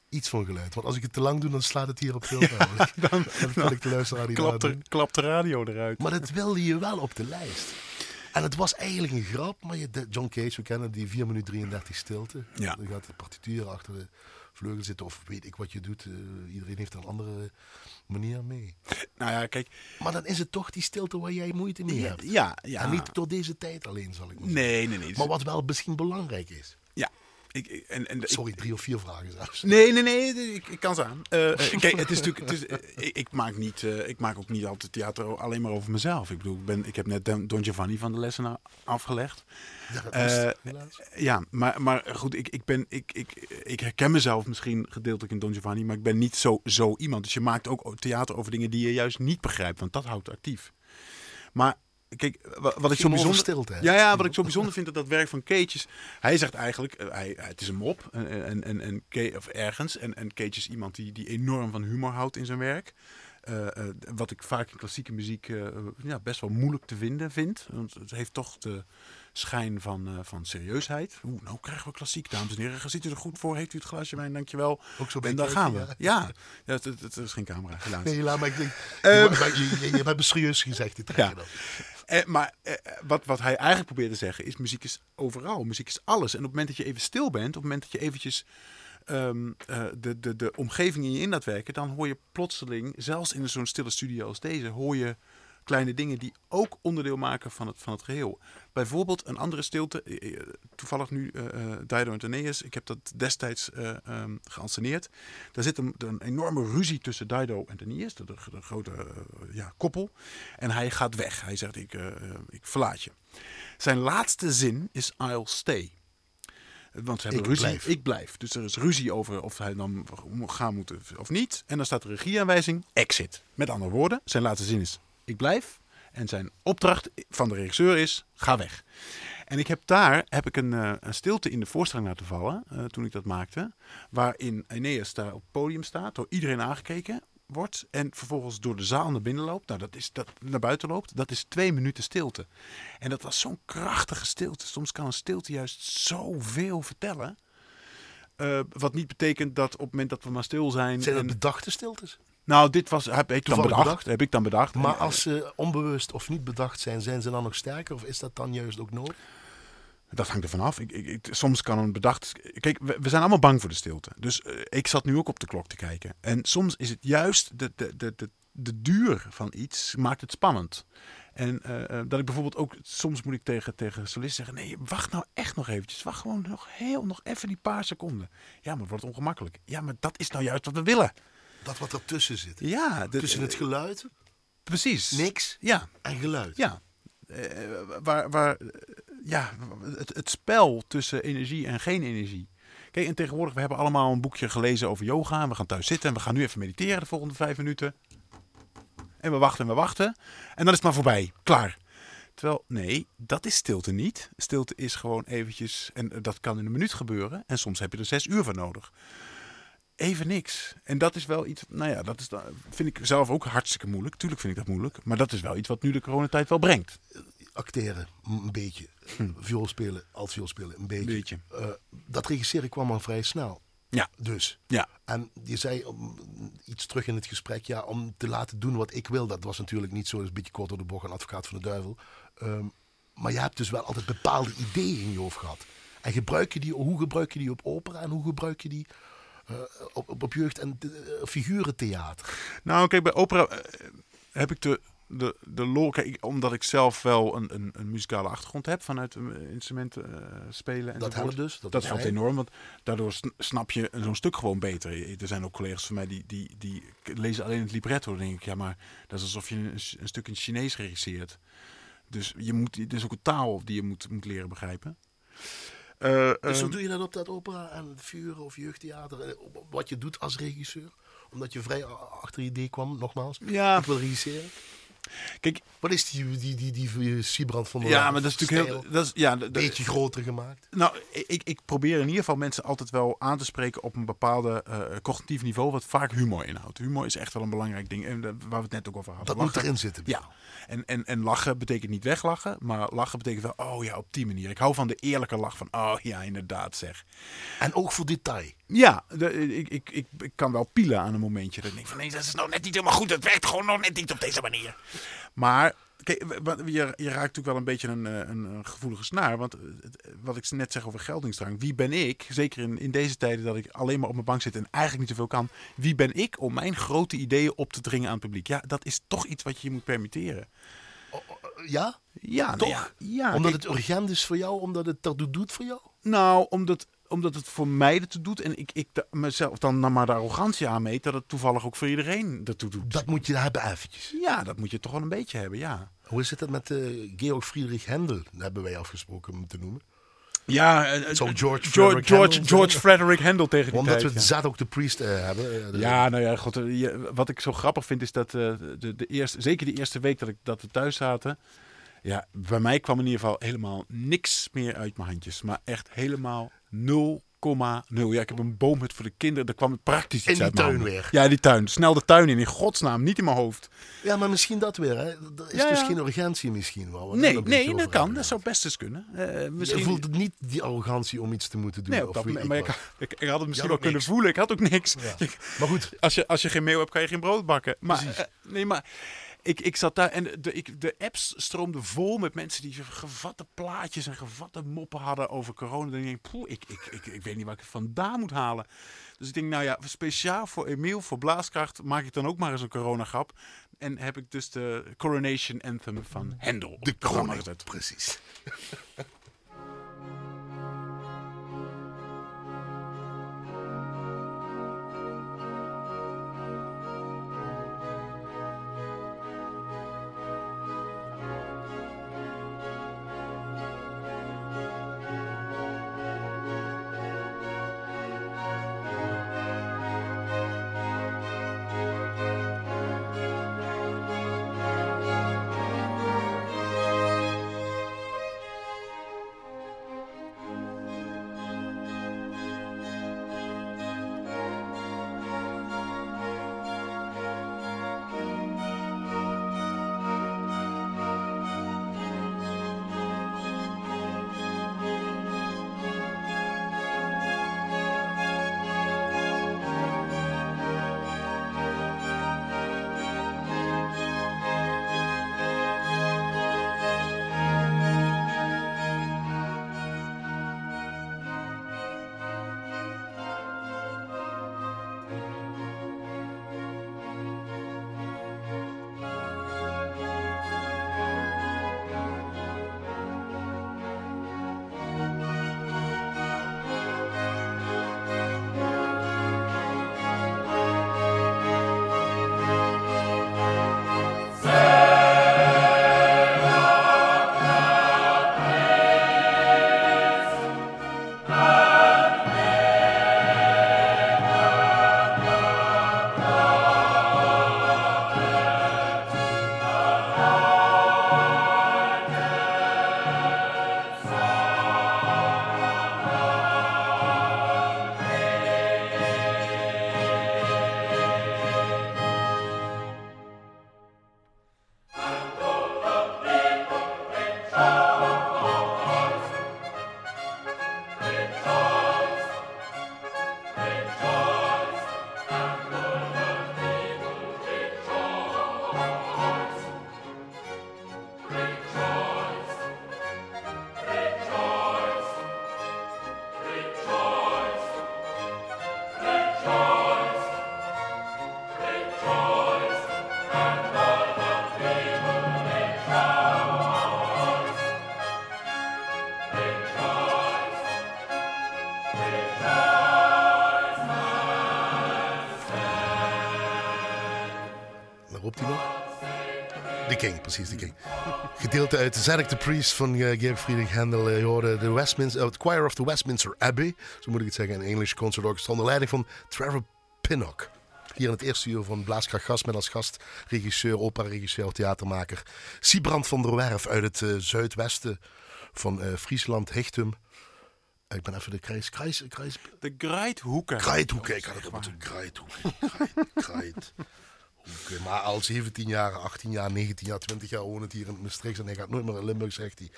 Iets van geluid. Want als ik het te lang doe, dan slaat het hier op veel namelijk. dan, dan kan ik de luisteraar niet Klap nadoen. de, radio eruit. Maar dat wilde je wel op de lijst. En het was eigenlijk een grap, maar je, John Cage, we kennen die 4 minuten 33 stilte. Ja. Dan gaat de partituur achter de vleugel zitten of weet ik wat je doet. Eh, iedereen heeft een andere manier mee. Nou ja, kijk. Maar dan is het toch die stilte waar jij moeite mee Ja, hebt. ja. ja. En niet door deze tijd alleen, zal ik maar zeggen. Nee, nee, nee. Maar wat wel misschien belangrijk is. Ik, en, en, Sorry, drie of vier vragen zelfs. Nee, nee, nee, ik, ik kan ze aan. Eh, eh, kijk, het is natuurlijk. Het is, eh, ik, ik maak niet, ik maak ook niet altijd theater alleen maar over mezelf. Ik bedoel, ik, ben, ik heb net Don Giovanni van de lessen afgelegd. Ja. Ja, maar, maar goed, ik, ik, ben, ik, ik, ik herken mezelf misschien gedeeltelijk in Don Giovanni, maar ik ben niet zo, zo iemand. Dus je maakt ook theater over dingen die je juist niet begrijpt, want dat houdt actief. Maar kijk, wa- wat ik zo bijzonder... stilte? Ja, ja, wat ik zo bijzonder vind, dat dat werk van Cage is... Hij zegt eigenlijk, eh, hij, het is een mop, en, en, en, of ergens. En, en Cage is iemand die, die enorm van humor houdt in zijn werk. Eh, eh, wat ik vaak in klassieke muziek ja, best wel moeilijk te vinden vind. Want het heeft toch de schijn van, van serieusheid. Oeh, nou krijgen we klassiek, dames en heren. Ziet u er goed voor? Heeft u het glaasje wijn? Dankjewel. Ook zo En daar gaan we. Ja, ja het, het- het is geen camera, helaas. Nee, laat maar ik denk, Ehm. je, je, je, je serieus gezegd, dit ja. dan. Eh, maar eh, wat, wat hij eigenlijk probeert te zeggen is: muziek is overal, muziek is alles. En op het moment dat je even stil bent, op het moment dat je eventjes ehm, eh, de, de, de omgeving in je in laat werken, dan hoor je plotseling, zelfs in zo'n stille studio als deze, hoor je kleine dingen die ook onderdeel maken van het, van het geheel. Bijvoorbeeld een andere stilte, eh, eh, toevallig nu eh eh, Dido en Aeneas, ik heb dat destijds ehm geanceneerd. Daar zit een, een enorme ruzie tussen Dido en Aeneas, de, de, de grote ja, koppel. En hij gaat weg. Hij zegt, ik, ik verlaat je. Zijn laatste zin is I'll stay. Want ze hebben Ik ruzie. blijf. Ik blijf. Dus er is ruzie over of hij dan gaan moet of niet. En dan staat de regieaanwijzing exit. Met andere woorden, zijn laatste zin is ik blijf. En zijn opdracht van de regisseur is ga weg. En ik heb daar heb ik een, eh, een stilte in de voorstelling laten vallen eh, toen ik dat maakte. Waarin Aeneas daar op het podium staat, door iedereen aangekeken wordt. En vervolgens door de zaal naar binnen loopt. Nou, dat is dat naar buiten loopt. Dat is twee minuten stilte. En dat was zo'n krachtige stilte. Soms kan een stilte juist zoveel vertellen. Eh, wat niet betekent dat op het moment dat we maar stil zijn. Zijn dat en- bedachte stiltes? Nou, dit was, heb ik dan bedacht. bedacht? Heb ik dan bedacht. Maar als ze onbewust of niet bedacht zijn, zijn ze dan nog sterker? Of is dat dan juist ook nodig? Dat hangt er vanaf. Ik, ik- soms kan een bedacht. Kijk, we, we zijn allemaal bang voor de stilte. Dus eh, ik zat nu ook op de klok te kijken. En soms is het juist de, de, de, de, de duur van iets maakt het spannend. En eh, eh, dat ik bijvoorbeeld ook, soms moet ik tegen, tegen solisten zeggen: nee, wacht nou echt nog eventjes. Wacht gewoon nog heel, nog even die paar seconden. Ja, maar het wordt ongemakkelijk. Ja, maar dat is nou juist wat we willen. Dat wat ertussen zit. Ja, de- Tussen het geluid, precies. niks Ja, en geluid. Ja, eh, waar, waar, ja het, het spel tussen energie en geen energie. Kijk, en tegenwoordig, we hebben allemaal een boekje gelezen over yoga. En we gaan thuis zitten en we gaan nu even mediteren de volgende vijf minuten. En we wachten en we wachten. En dan is het maar voorbij. Klaar. Terwijl, nee, dat is stilte niet. Stilte is gewoon eventjes, en dat kan in een minuut gebeuren. En soms heb je er zes uur voor nodig. Even niks. En dat is wel iets, nou ja, dat is, vind ik zelf ook hartstikke moeilijk. Tuurlijk vind ik dat moeilijk. Maar dat is wel iets wat nu de coronatijd wel brengt. Acteren, m- een beetje. Viool spelen, alt viool spelen, een beetje. Beetje. Eh, dat regisseren kwam al vrij snel. Ja. Dus. Ja. En je zei iets terug in het gesprek, ja, om te laten doen wat ik wil. Dat was natuurlijk niet zo, dat is een beetje kort door de bocht, een advocaat van de duivel. Ehm, maar je hebt dus wel altijd bepaalde ideeën in je hoofd gehad. En gebruik je die, hoe gebruik je die op opera en hoe gebruik je die eh, op, op, op jeugd- en uh, figurentheater? Nou, kijk, bij opera eh, heb ik de, de, de lol. Kijk, omdat ik zelf wel een, een, een muzikale achtergrond heb vanuit eh, instrumenten eh, spelen. En Dat helpt dus. Dat, is helpt enorm, want daardoor sn- snap je zo'n stuk gewoon beter. Er zijn ook collega's van mij die, die, die lezen alleen het libretto. Dan denk ik, ja, maar dat is alsof je een, een stuk in het Chinees regisseert. Dus je moet, het is ook een taal die je moet, moet leren begrijpen. Eh, Dus hoe ehm, doe je dat op dat opera en figuren of jeugdtheater? eh, Wat je doet als regisseur? Omdat je vrij achter je idee kwam, nogmaals. ja, Ik wil regisseren. Kijk, Wat is die, die, die, die, die Siebrand van der ja, maar dat is natuurlijk stijl? heel... Dat is, ja, de- Een de- beetje groter gemaakt. Nou, ik, ik probeer in ieder geval mensen altijd wel aan te spreken op een bepaalde eh, cognitief niveau, wat vaak humor inhoudt. Humor is echt wel een belangrijk ding, en, eh, waar we het net ook over hadden. Dat moet erin zitten. Ja, en, en, en lachen betekent niet weglachen, maar lachen betekent wel, oh ja, op die manier. Ik hou van de eerlijke lach van, oh ja, inderdaad zeg. En ook voor detail. Ja, de- ik, ik, ik, ik kan wel pielen aan een momentje. Dat ik denk van, nee, dat is nou net niet helemaal goed. Het werkt gewoon nog net niet op deze manier. Maar, kijk, je, je raakt natuurlijk wel een beetje een, eh, een, een gevoelige snaar. Want eh, wat ik net zeg over geldingsdrang. Wie ben ik, zeker in, in deze tijden dat ik alleen maar op mijn bank zit en eigenlijk niet zoveel kan. Wie ben ik om mijn grote ideeën op te dringen aan het publiek? Ja, dat is toch iets wat je je moet permitteren. Ja? Ja, nou Toch? ja, ja, omdat kijk, het urgent is voor jou? Omdat het dat doet voor jou? Nou, omdat, omdat het voor mij ertoe doet en ik, ik mezelf dan nou maar de arrogantie aanmeet dat het toevallig ook voor iedereen ertoe doet. Dat moet je hebben eventjes. Ja, dat moet je toch wel een beetje hebben, ja. Hoe is het met eh, Georg Friedrich Händel? Dat hebben wij afgesproken om te noemen. Ja, eh, Het zou George George, Frederick George, George. Frederick Handel tegen die Omdat we tijd, ja. Zadok de Priest eh, hebben. eh, Ja, nou ja, god, eh, wat ik zo grappig vind is dat eh, de, de eerste, zeker de eerste week dat, ik, dat we thuis zaten, ja, bij mij kwam in ieder geval helemaal niks meer uit mijn handjes. Maar echt helemaal 0,0. Ja, ik heb een boomhut voor de kinderen, daar kwam het praktisch In iets die uit mijn tuin weer. Ja, die tuin. Snel de tuin in, in godsnaam, niet in mijn hoofd. Ja, maar misschien dat weer. Hè? Er is Ja, dus ja. geen urgentie misschien wel. Nee, nee, dat kan. Dat zou best eens kunnen. Eh, misschien... Je voelt het niet, die arrogantie om iets te moeten doen. Nee, op of dat maar ik, ik, ik had het misschien wel kunnen niks. voelen. Ik had ook niks. Ja. Maar goed, Als je, als je geen mail hebt, kan je geen brood bakken. Maar, Precies. eh, nee, maar ik, ik zat daar en de, ik, de apps stroomden vol met mensen die gevatte plaatjes en gevatte moppen hadden over corona. Dan denk ik, poeh, ik, ik, ik, ik weet niet waar ik het vandaan moet halen. Dus ik denk, nou ja, speciaal voor Emiel, voor Blaaskracht, maak ik dan ook maar eens een coronagrap. En heb ik dus de Coronation Anthem van Hendel op de gezet. Precies. King, precies, de King. Gedeelte uit Zedek the Priest van uh, Georg Friedrich Handel. Uh, je hoorde de Westminster, uh, het Choir of the Westminster Abbey, zo moet ik het zeggen, een English Concert Orchestra onder leiding van Trevor Pinnock. Hier in het eerste uur van Blaaskracht Gast met als gast regisseur, opera-regisseur, theatermaker Siebrand van der Werf uit het uh, zuidwesten van Friesland, Hichtum. Ik ben even de kruis... kruis, kruis de ik had het op het Greithoeken. Greit, Maar al 17 jaar, 18 jaar, 19 jaar, 20 jaar woont hier in Maastricht. En hij gaat nooit meer in Limburg, zegt hij.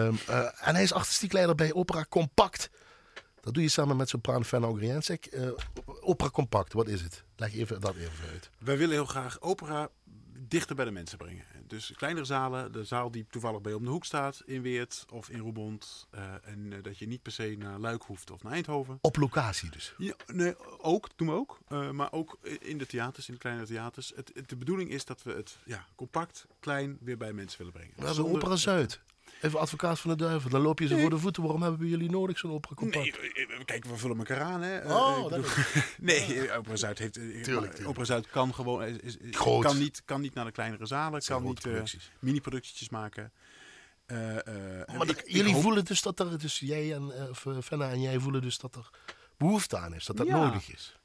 Um, uh, en hij is artistiek leider bij Opera Compact. Dat doe je samen met sopraan Fenna Ogriensek. Uh, opera Compact, wat is het? Leg even dat even uit. Wij willen heel graag opera dichter bij de mensen brengen. Dus kleinere zalen, de zaal die toevallig bij om de hoek staat, in Weert of in Roermond. Uh, en uh, dat je niet per se naar Luik hoeft of naar Eindhoven. Op locatie dus? Ja, nee, ook, doen we ook. Uh, maar ook in de theaters, in de kleine theaters. Het, het, de bedoeling is dat we het ja, compact, klein, weer bij mensen willen brengen. We hebben Opera Zuid. Even advocaat van de duivel. Dan loop je ze nee. voor de voeten. Waarom hebben we jullie nodig, zo'n opera compact? Nee, kijk, we vullen elkaar aan, hè. Oh, bedoel, nee, Opera Zuid heeft... Tuurlijk, tuurlijk. Opera Zuid kan gewoon... Is, is, Groot. Kan niet, kan niet naar de kleinere zalen. Kan niet uh, mini-productietjes maken. Uh, uh, maar ik, jullie ik hoop... voelen dus dat er... Dus jij en uh, Fenna en jij voelen dus dat er behoefte aan is. Dat dat ja. nodig is.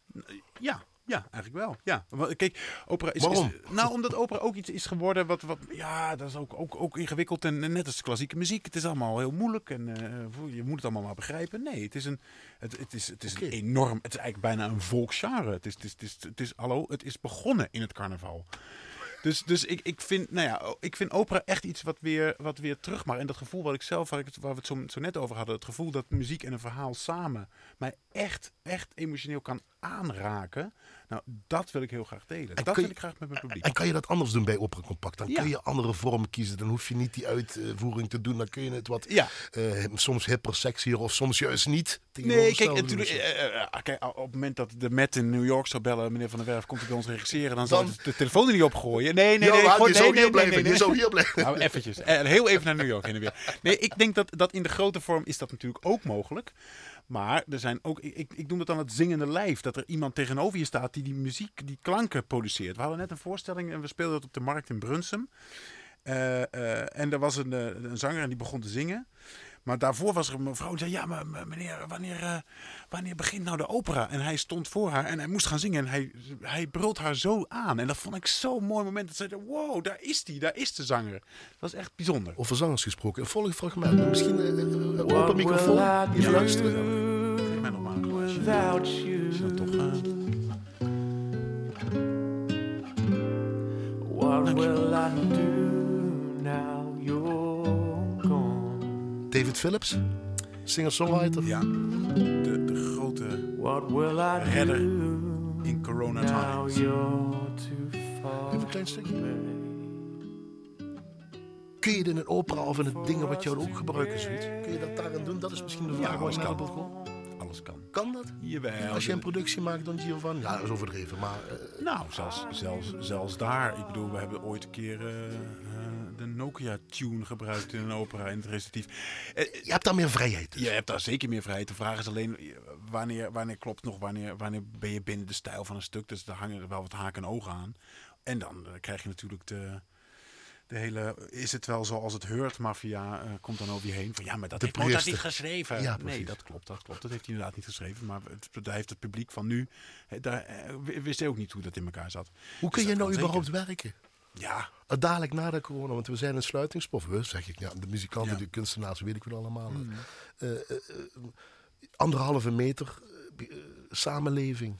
Ja, ja, eigenlijk wel. Ja. Kijk, opera is, Waarom? Is, nou, omdat opera ook iets is geworden wat, wat ja, dat is ook, ook, ook ingewikkeld. En, en net als klassieke muziek, het is allemaal heel moeilijk en uh, je moet het allemaal maar begrijpen. Nee, het is een, het, het is, het is okay. een enorm, het is eigenlijk bijna een volksgenre. Het is, het is, het is, het is, hallo, het is begonnen in het carnaval. Dus, dus ik, ik, vind, nou ja, ik vind opera echt iets wat weer, wat weer terug mag. En dat gevoel wat ik zelf, waar, ik waar we het zo, zo net over hadden, het gevoel dat muziek en een verhaal samen mij echt, echt emotioneel kan aanraken. Nou, dat wil ik heel graag delen. En dat wil je- ik graag met mijn publiek. En kan je dat anders doen bij Opera Compact? Dan Ja. kun je andere vormen kiezen. Dan hoef je niet die uitvoering te doen. Dan kun je het wat Ja. eh, soms hipper, sexier of soms juist niet. Nee, kijk, natuurlijk, doen. eh, eh, kijk, op het moment dat de Met in New York zou bellen, meneer Van der Werf, komt hij bij ons regisseren, dan Dan- de telefoon er niet opgooien. Nee, nee, nee. je nee, nee, hier nee, blijven. nee, Je zou hier blijven. Nou, eventjes. Eh, heel even naar New York heen en weer. Nee, ik denk dat, dat in de grote vorm is dat natuurlijk ook mogelijk. Maar er zijn ook, ik, ik- noem het dan het zingende lijf. Dat er iemand tegenover je staat die die muziek, die klanken produceert. We hadden net een voorstelling en we speelden dat op de markt in Brunsum. Eh, eh, en er was een, eh, een zanger en die begon te zingen. Maar daarvoor was er een mevrouw die zei: Ja, maar meneer, wanneer, eh, wanneer begint nou de opera? En hij stond voor haar en hij moest gaan zingen. En hij, hij brult haar zo aan. En dat vond ik zo'n mooi moment. Dat ze zei: Wow, daar is die, daar is de zanger. Dat was echt bijzonder. Over zangers gesproken. Een volgend fragment. Misschien eh, eh, eh, open microfoon. Even luisteren. Geef mij nog maar een glaasje. Is dat toch, eh, What will I do David Phillips, singer-songwriter. ja, de, de grote What will I Redder do in corona times. Even een klein stukje. Kun je het in een opera of in het dingen wat jou ook gebruiken, zoiets? Kun je dat daarin doen? Dat is misschien de vraag Ja, waar ik naar. Alles kan. Kan dat? Jawel. Als je een productie maakt, dan Giovanni. Ja, dat is overdreven, maar... eh, Nou, zelfs, zelfs, zelfs daar. Ik bedoel, we hebben ooit een keer eh, eh, de Nokia-tune gebruikt in een opera in het recitatief. Eh, eh, je hebt daar meer vrijheid. Dus. je hebt daar zeker meer vrijheid. De vraag is alleen, eh, wanneer, wanneer klopt nog, wanneer, wanneer ben je binnen de stijl van een stuk. Dus daar hangen er wel wat haken en ogen aan. En dan krijg je natuurlijk de... De hele, is het wel zoals het heurt, maffia eh, komt dan over je heen. Van ja, maar dat De heeft Mozart priester. niet geschreven. Ja, nee, dat klopt, dat klopt. Dat heeft hij inderdaad niet geschreven. Maar het, daar heeft het publiek van nu, daar wist hij ook niet hoe dat in elkaar zat. Hoe kun Dus je dat nou überhaupt werken? Ja, Uh, dadelijk na de corona, want we zijn een sluitingspof. We, zeg ik, ja, de muzikanten, Ja. de kunstenaars, weet ik wel allemaal. Mm. Eh, eh, eh, anderhalve meter eh, eh, samenleving.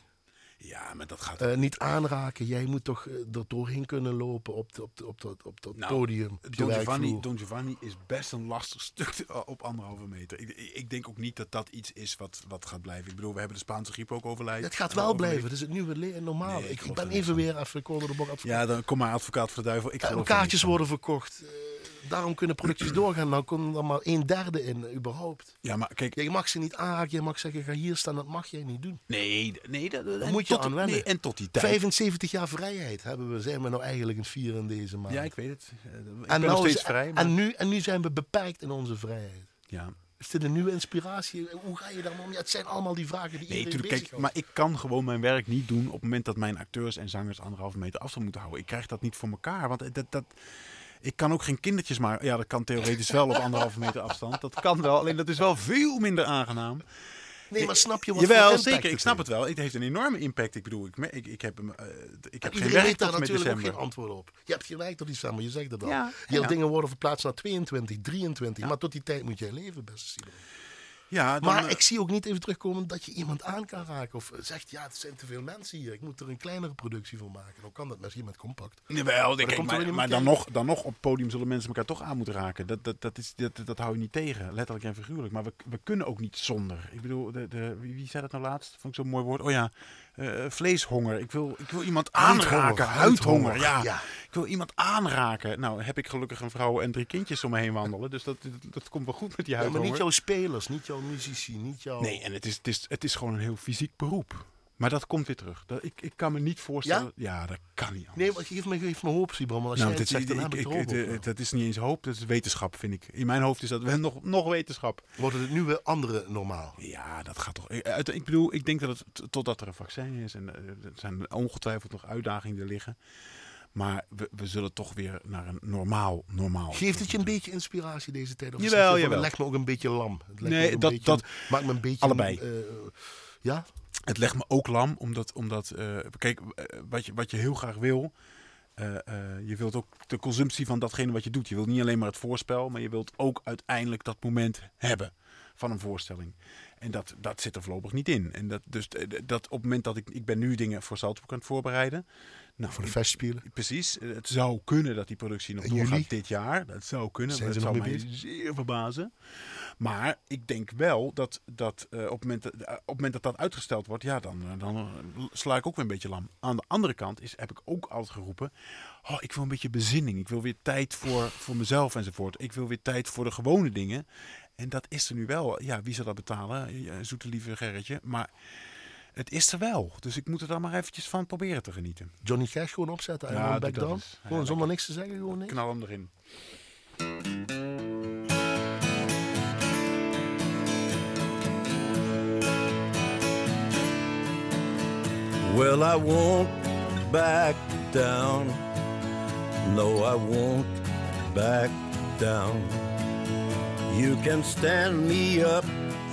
Ja, maar dat gaat. Eh, niet aanraken. Jij moet toch eh, er doorheen kunnen lopen op, de, op, de, op, dat op dat Nou, podium. Don Giovanni. Don Giovanni is best een lastig stuk op anderhalve meter. Ik, ik- denk ook niet dat dat iets is wat, wat gaat blijven. Ik bedoel, we hebben de Spaanse griep ook overleefd. Het gaat wel blijven. Dat is het nieuwe normaal. Nee, ik ben even van. weer hoorde de bok advocaat. Ja, dan kom maar advocaat voor de duivel. Ik kaartjes worden verkocht. Eh, daarom kunnen producties doorgaan. Dan komt er maar een derde in, überhaupt. Ja, maar kijk, Je mag ze niet aanraken. Je mag zeggen, ga hier staan. Dat mag jij niet doen. nee, nee, dat, moet je tot, aan wennen. Nee, en tot die tijd. 75 jaar vrijheid hebben we, zijn we nou eigenlijk een vier in deze maand. Ja, ik weet het. Eh, Ik en, ben nog nou steeds is- vrij. Maar... en, nu, en nu zijn we beperkt in onze vrijheid. Ja. Is dit een nieuwe inspiratie? Hoe ga je daar om? Ja, het zijn allemaal die vragen die Nee, iedereen. Kijk, bezighoudt. maar ik kan gewoon mijn werk niet doen op het moment dat mijn acteurs en zangers anderhalve meter afstand moeten houden. Ik krijg dat niet voor elkaar. Want dat, dat, ik kan ook geen kindertjes maken. Ja, dat kan theoretisch wel op anderhalve meter afstand. Dat kan wel, alleen dat is wel veel minder aangenaam. Nee, maar snap je wat Jawel, voor impact zeker. Ik snap het wel. Het heeft een enorme impact. Ik bedoel, ik, ik, ik heb, hem, eh, ik heb geen werk daar tot en met natuurlijk ook geen antwoord op. Je hebt gelijk tot december, je zegt het al. Ja, Heel ja. dingen worden verplaatst naar 22, 23. Maar tot die tijd moet jij leven, beste Simon. Ja, dan, Maar eh, ik zie ook niet even terugkomen dat je iemand aan kan raken. Of zegt, ja, het zijn te veel mensen hier. Ik moet er een kleinere productie van maken. Dan kan dat misschien met compact. Jawel, dan kijk, maar, maar dan, nog, dan nog op het podium zullen mensen elkaar toch aan moeten raken. Dat, dat, dat, is, dat, dat hou je niet tegen, letterlijk en figuurlijk. Maar we, we kunnen ook niet zonder. Ik bedoel, de, de, wie, wie zei dat nou laatst? Vond ik zo'n mooi woord. Oh ja, eh, vleeshonger. Ik wil, ik wil iemand Huidhonger, aanraken. Huidhonger, huidhonger, ja. ja. Ik wil iemand aanraken. Nou, heb ik gelukkig een vrouw en drie kindjes om me heen wandelen. Dus dat, dat, dat komt wel goed met die Ja, maar huidhonger. niet jouw spelers, niet jouw muzici, niet jouw... Nee, en het is, het, is, het is gewoon een heel fysiek beroep. Maar dat komt weer terug. Dat, ik, ik kan me niet voorstellen... Ja, dat kan niet anders. Nee, maar geef me, geef me hoop. Want als Nou, jij dit- zegt, dan ik- ik ik- hoop Dat is niet eens hoop, dat is wetenschap, vind ik. In mijn hoofd is dat wel nog, nog wetenschap. Wordt het het nieuwe andere normaal? Ja, dat gaat toch. Ik, uit- ik bedoel, ik denk dat het totdat er een vaccin is en eh, er zijn ongetwijfeld nog uitdagingen er liggen. Maar we, we zullen toch weer naar een normaal, normaal. Geeft het je een beetje inspiratie deze tijd? Of Jawel. Het legt me ook een beetje lam. Het Nee, dat- beetje, dat- maakt me een beetje... allebei. eh, ja? Het legt me ook lam, omdat, omdat eh, kijk, eh, wat je, wat je heel graag wil. eh, je wilt ook de consumptie van datgene wat je doet. Je wilt niet alleen maar het voorspel, maar je wilt ook uiteindelijk dat moment hebben van een voorstelling. En dat, dat zit er voorlopig niet in. En dat, dus dat op het moment dat ik, ik ben nu dingen voor Salzburg aan het voorbereiden. Nou, Voor de festspelen. Precies. Eh, Het zou kunnen dat die productie nog In doorgaat dit jaar. Dat zou kunnen. Zijn dat zou mij zeer verbazen. Maar ik denk wel dat, dat eh, op, het moment, dat- eh, op het moment dat dat uitgesteld wordt, ja, dan, eh, dan eh, sla ik ook weer een beetje lam. Aan de andere kant is, heb ik ook altijd geroepen, oh, ik wil een beetje bezinning. Ik wil weer tijd voor, voor mezelf enzovoort. Ik wil weer tijd voor de gewone dingen. En dat is er nu wel. Ja, wie zal dat betalen? Ja, zoete lieve Gerritje. Maar het is er wel. Dus ik moet er dan maar eventjes van proberen te genieten. Johnny Cash gewoon opzetten en back down. Gewoon zonder niks te zeggen, gewoon niks. Knal hem erin. Well, I won't back down. No, I won't back down. You can stand me up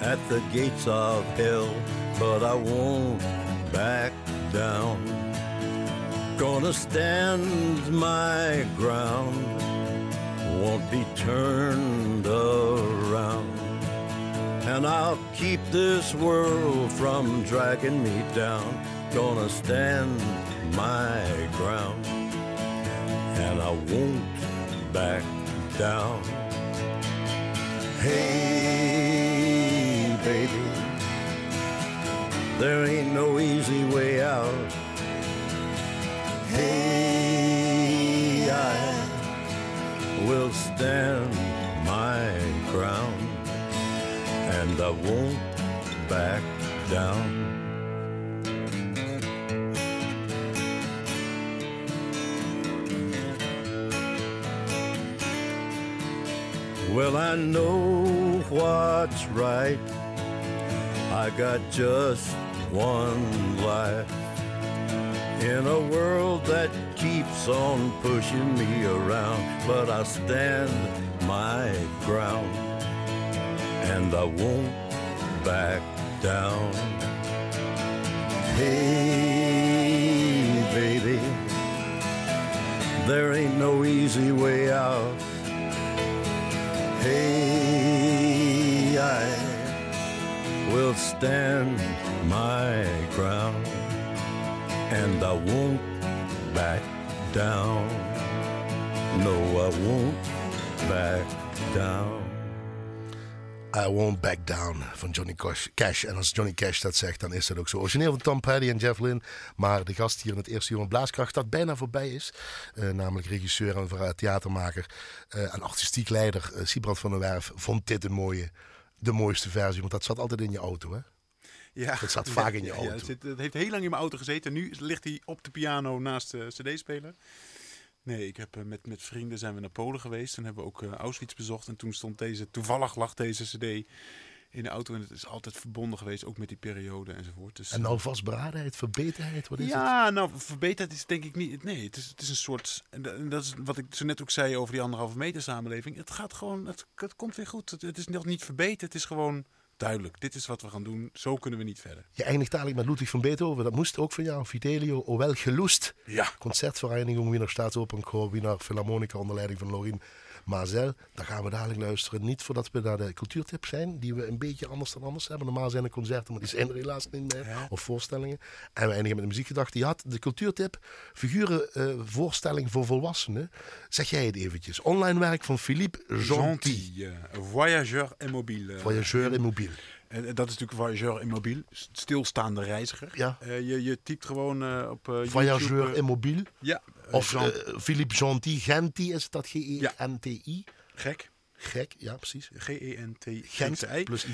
at the gates of hell, but I won't back down. Gonna stand my ground, won't be turned around. And I'll keep this world from dragging me down. Gonna stand my ground. And I won't back down. Hey, baby. There ain't no easy way out. Hey, I will stand my ground and I won't back down. Well, I know what's right. I got just one life in a world that keeps on pushing me around, but I stand my ground and I won't back down. Hey, stand my ground and I won't back down. No, I won't back down. I Won't Back Down van Johnny Cash. En als Johnny Cash dat zegt, dan is dat ook zo. Origineel van Tom Petty en Jeff Lynne. Maar de gast hier in het eerste uur van Blaaskracht dat bijna voorbij is. eh, namelijk regisseur en theatermaker eh, en artistiek leider eh Siebrand van der Werf vond dit een mooie, de mooiste versie. Want dat zat altijd in je auto, hè? Ja, Dat zat vaak in je Ja, auto. het, zit, het heeft heel lang in mijn auto gezeten. Nu ligt hij op de piano naast de cd-speler. Nee, ik heb eh, met, met vrienden zijn we naar Polen geweest. Toen hebben we ook eh, Auschwitz bezocht. En toen stond deze, toevallig lag deze cd in de auto. En het is altijd verbonden geweest, ook met die periode enzovoort. Dus, En nou vastberadenheid, verbeterheid, wat is het? ja, nou, verbeterd is denk ik niet. Nee, het is, het is een soort. En da- en dat is wat ik zo net ook zei over die anderhalve meter samenleving. Het gaat gewoon. Het, het komt weer goed. Het, het is nog niet verbeterd. Het is gewoon duidelijk. Dit is wat we gaan doen. Zo kunnen we niet verder. Je eindigt eigenlijk met Ludwig van Beethoven. Dat moest ook van jou. Fidelio, o wel geloest. Ja. Concertvereniging Wiener Staatsoperenkoor, Wiener Philharmonica onder leiding van Lorien Mazel. Daar gaan we dadelijk luisteren. Niet voordat we naar de cultuurtip zijn, die we een beetje anders dan anders hebben. Normaal zijn er concerten, maar die zijn er helaas niet meer. Ja. Of voorstellingen. En we eindigen met de muziekgedachte. Je had de cultuurtip, figuren, eh, voorstelling voor volwassenen. Zeg jij het eventjes. Online werk van Philippe Gentil. Gentil. eh, voyageur immobiele. Voyageur immobiel. En en dat is natuurlijk voyageur immobiel. Stilstaande reiziger. Ja. Eh, je, je typt gewoon eh, op eh, Voyageur YouTube, eh, immobiel. Ja. Eh, Of Jean- eh, Philippe Gentil, Genti is dat G-E-N-T-I. gek. Gek, ja precies. G-E-N-T. Gent Gent. plus Y.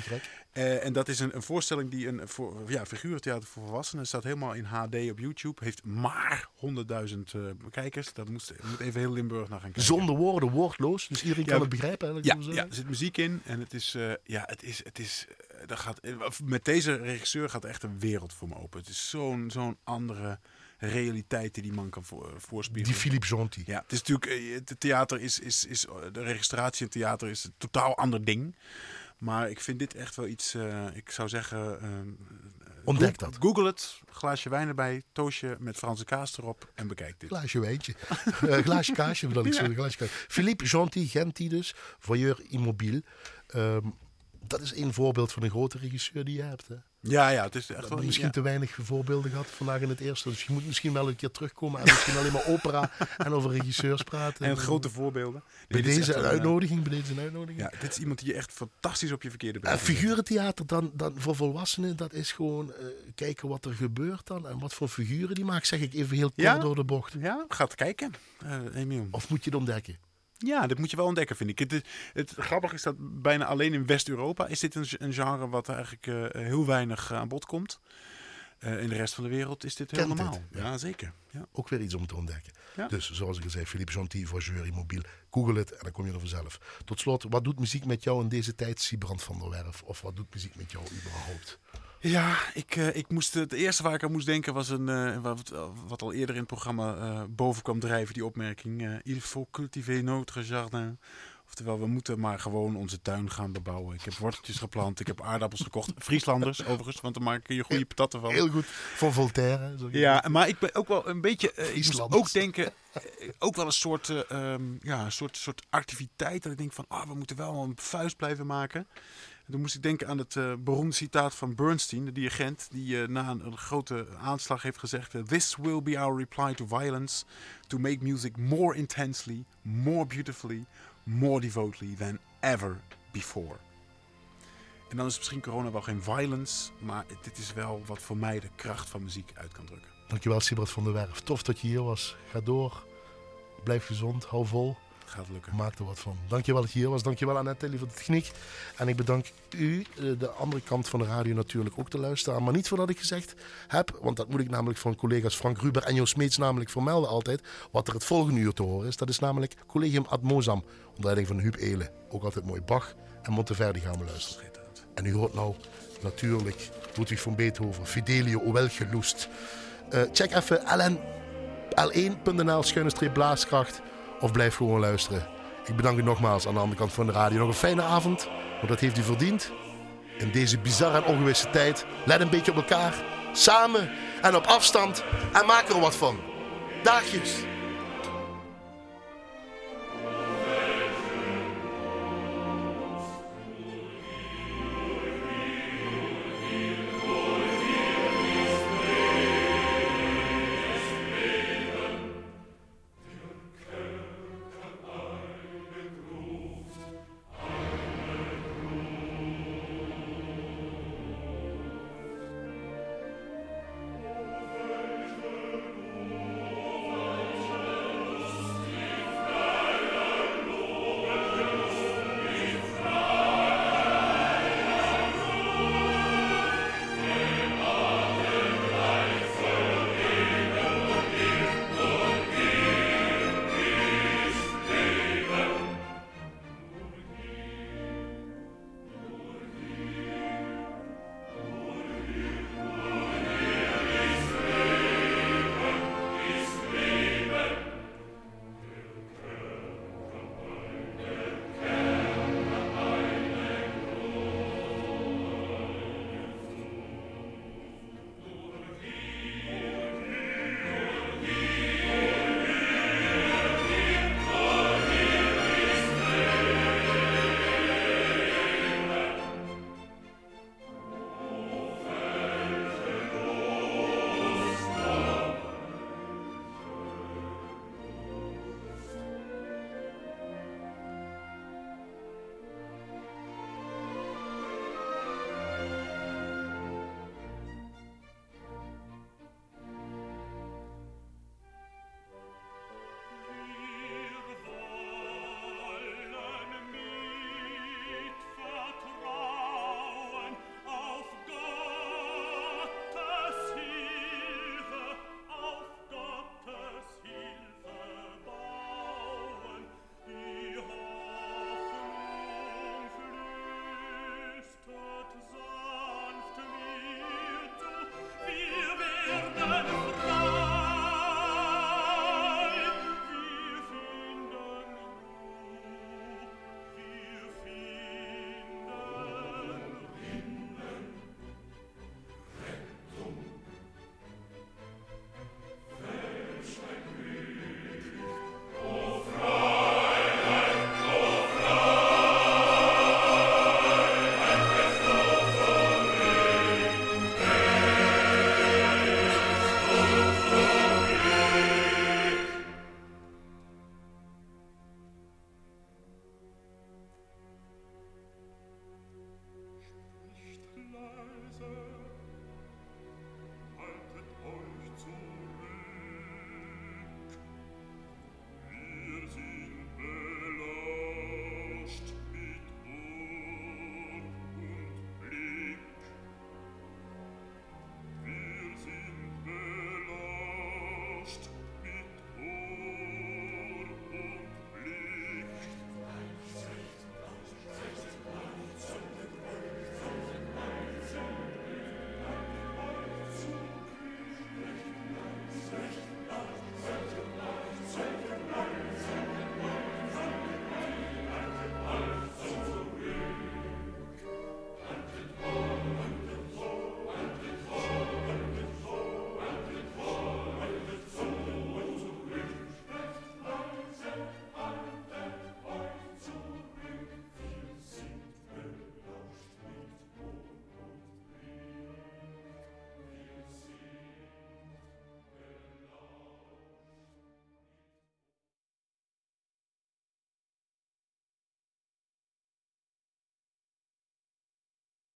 Eh, en dat is een, een voorstelling die een voor, ja, figurentheater voor volwassenen staat helemaal in HD op YouTube. Heeft maar 100.000 eh bekijkers. Dat moet, moet even heel Limburg naar gaan kijken. Zonder woorden, woordloos. Dus iedereen Ja, kan het begrijpen. Ja, ja, er zit muziek in en het is, ja, het is, het is, dat gaat, met deze regisseur gaat echt een wereld voor me open. Het is zo'n, zo'n andere realiteit die man kan voor, voorspiegelen. Die Philippe Gentil. Ja, het is natuurlijk, eh, het theater is, is, is, de registratie in het theater is een totaal ander ding. Maar ik vind dit echt wel iets, eh, ik zou zeggen... eh, Ontdek dat. Google het, glaasje wijn erbij, toastje met Franse kaas erop en bekijk dit. Glaasje wijntje. Eh, glaasje kaasje, bedoel ik zo. Glaasje kaasje. Philippe Gentil, Genti dus. Voyeur immobiel. Ehm, dat is één voorbeeld van een grote regisseur die je hebt. Hè? We Ja, ja, het is echt hebben wel... misschien ja. te weinig voorbeelden gehad vandaag in het eerste. Dus je moet misschien wel een keer terugkomen en misschien alleen maar opera en over regisseurs praten. En grote voorbeelden. Bij Nee, deze een uitnodiging, bij deze een uitnodiging. Ja, dit is iemand die je echt fantastisch op je verkeerde been En figurentheater dan, dan voor volwassenen, dat is gewoon eh, kijken wat er gebeurt dan. En wat voor figuren die maakt, zeg ik even heel kort Ja? door de bocht. Ja, gaat kijken, eh Emiel. Of moet je het ontdekken? Ja, dit moet je wel ontdekken, vind ik. Het, het, grappige is dat bijna alleen in West-Europa is dit een, een genre wat eigenlijk eh, heel weinig eh, aan bod komt. Eh, in de rest van de wereld is dit heel Kent normaal. Ja, zeker. Ja. Ook weer iets om te ontdekken. Ja. Dus zoals ik al zei, Philippe Gentil, Voyeur Immobiel. Google het en dan kom je er vanzelf. Tot slot, wat doet muziek met jou in deze tijd, Siebrand van der Werf? Of wat doet muziek met jou überhaupt? Ja, ik, eh, ik moest, het eerste waar ik aan moest denken was een, eh, wat, wat al eerder in het programma eh, boven kwam drijven, die opmerking. eh, Il faut cultiver notre jardin. Oftewel, we moeten maar gewoon onze tuin gaan bebouwen. Ik heb worteltjes geplant, ik heb aardappels gekocht. Frieslanders overigens, want daar maak je goede patatten van. Heel goed. Van Voltaire. Ja, maar ik ben ook wel een beetje. eh, ik Frieslanders. ook denken. eh, ook wel een soort, eh, ehm, ja, een soort, soort activiteit. Dat ik denk van. Ah, we moeten wel een vuist blijven maken. Toen moest ik denken aan het eh, beroemde citaat van Bernstein, de dirigent. Die eh, na een, grote aanslag heeft gezegd: eh, This will be our reply to violence. To make music more intensely, more beautifully, more devotedly than ever before. En dan is misschien corona wel geen violence, maar dit is wel wat voor mij de kracht van muziek uit kan drukken. Dankjewel, Siebrand van der Werf. Tof dat je hier was. Ga door. Blijf gezond. Hou vol. Gaat lukken. Maak er wat van. Dankjewel dat je hier was. Dankjewel Annette Telly voor de techniek. En ik bedank u, eh, de andere kant van de radio natuurlijk ook te luisteren. Maar niet voordat ik gezegd heb, want dat moet ik namelijk van collega's Frank Ruber en Joost Smeets namelijk vermelden altijd. Wat er het volgende uur te horen is. Dat is namelijk Collegium Ad Mozam. Onder leiding van Huub Elen. Ook altijd mooi Bach en Monteverdi gaan we luisteren. En u hoort nou natuurlijk Ludwig van Beethoven, Fidelio, o wel geloest. Eh, check even ln, l1.nl schuine blaaskracht of blijf gewoon luisteren. Ik bedank u nogmaals aan de andere kant van de radio. Nog een fijne avond, want dat heeft u verdiend. In deze bizarre en ongewisse tijd. Let een beetje op elkaar, samen en op afstand en maak er wat van. Daagjes.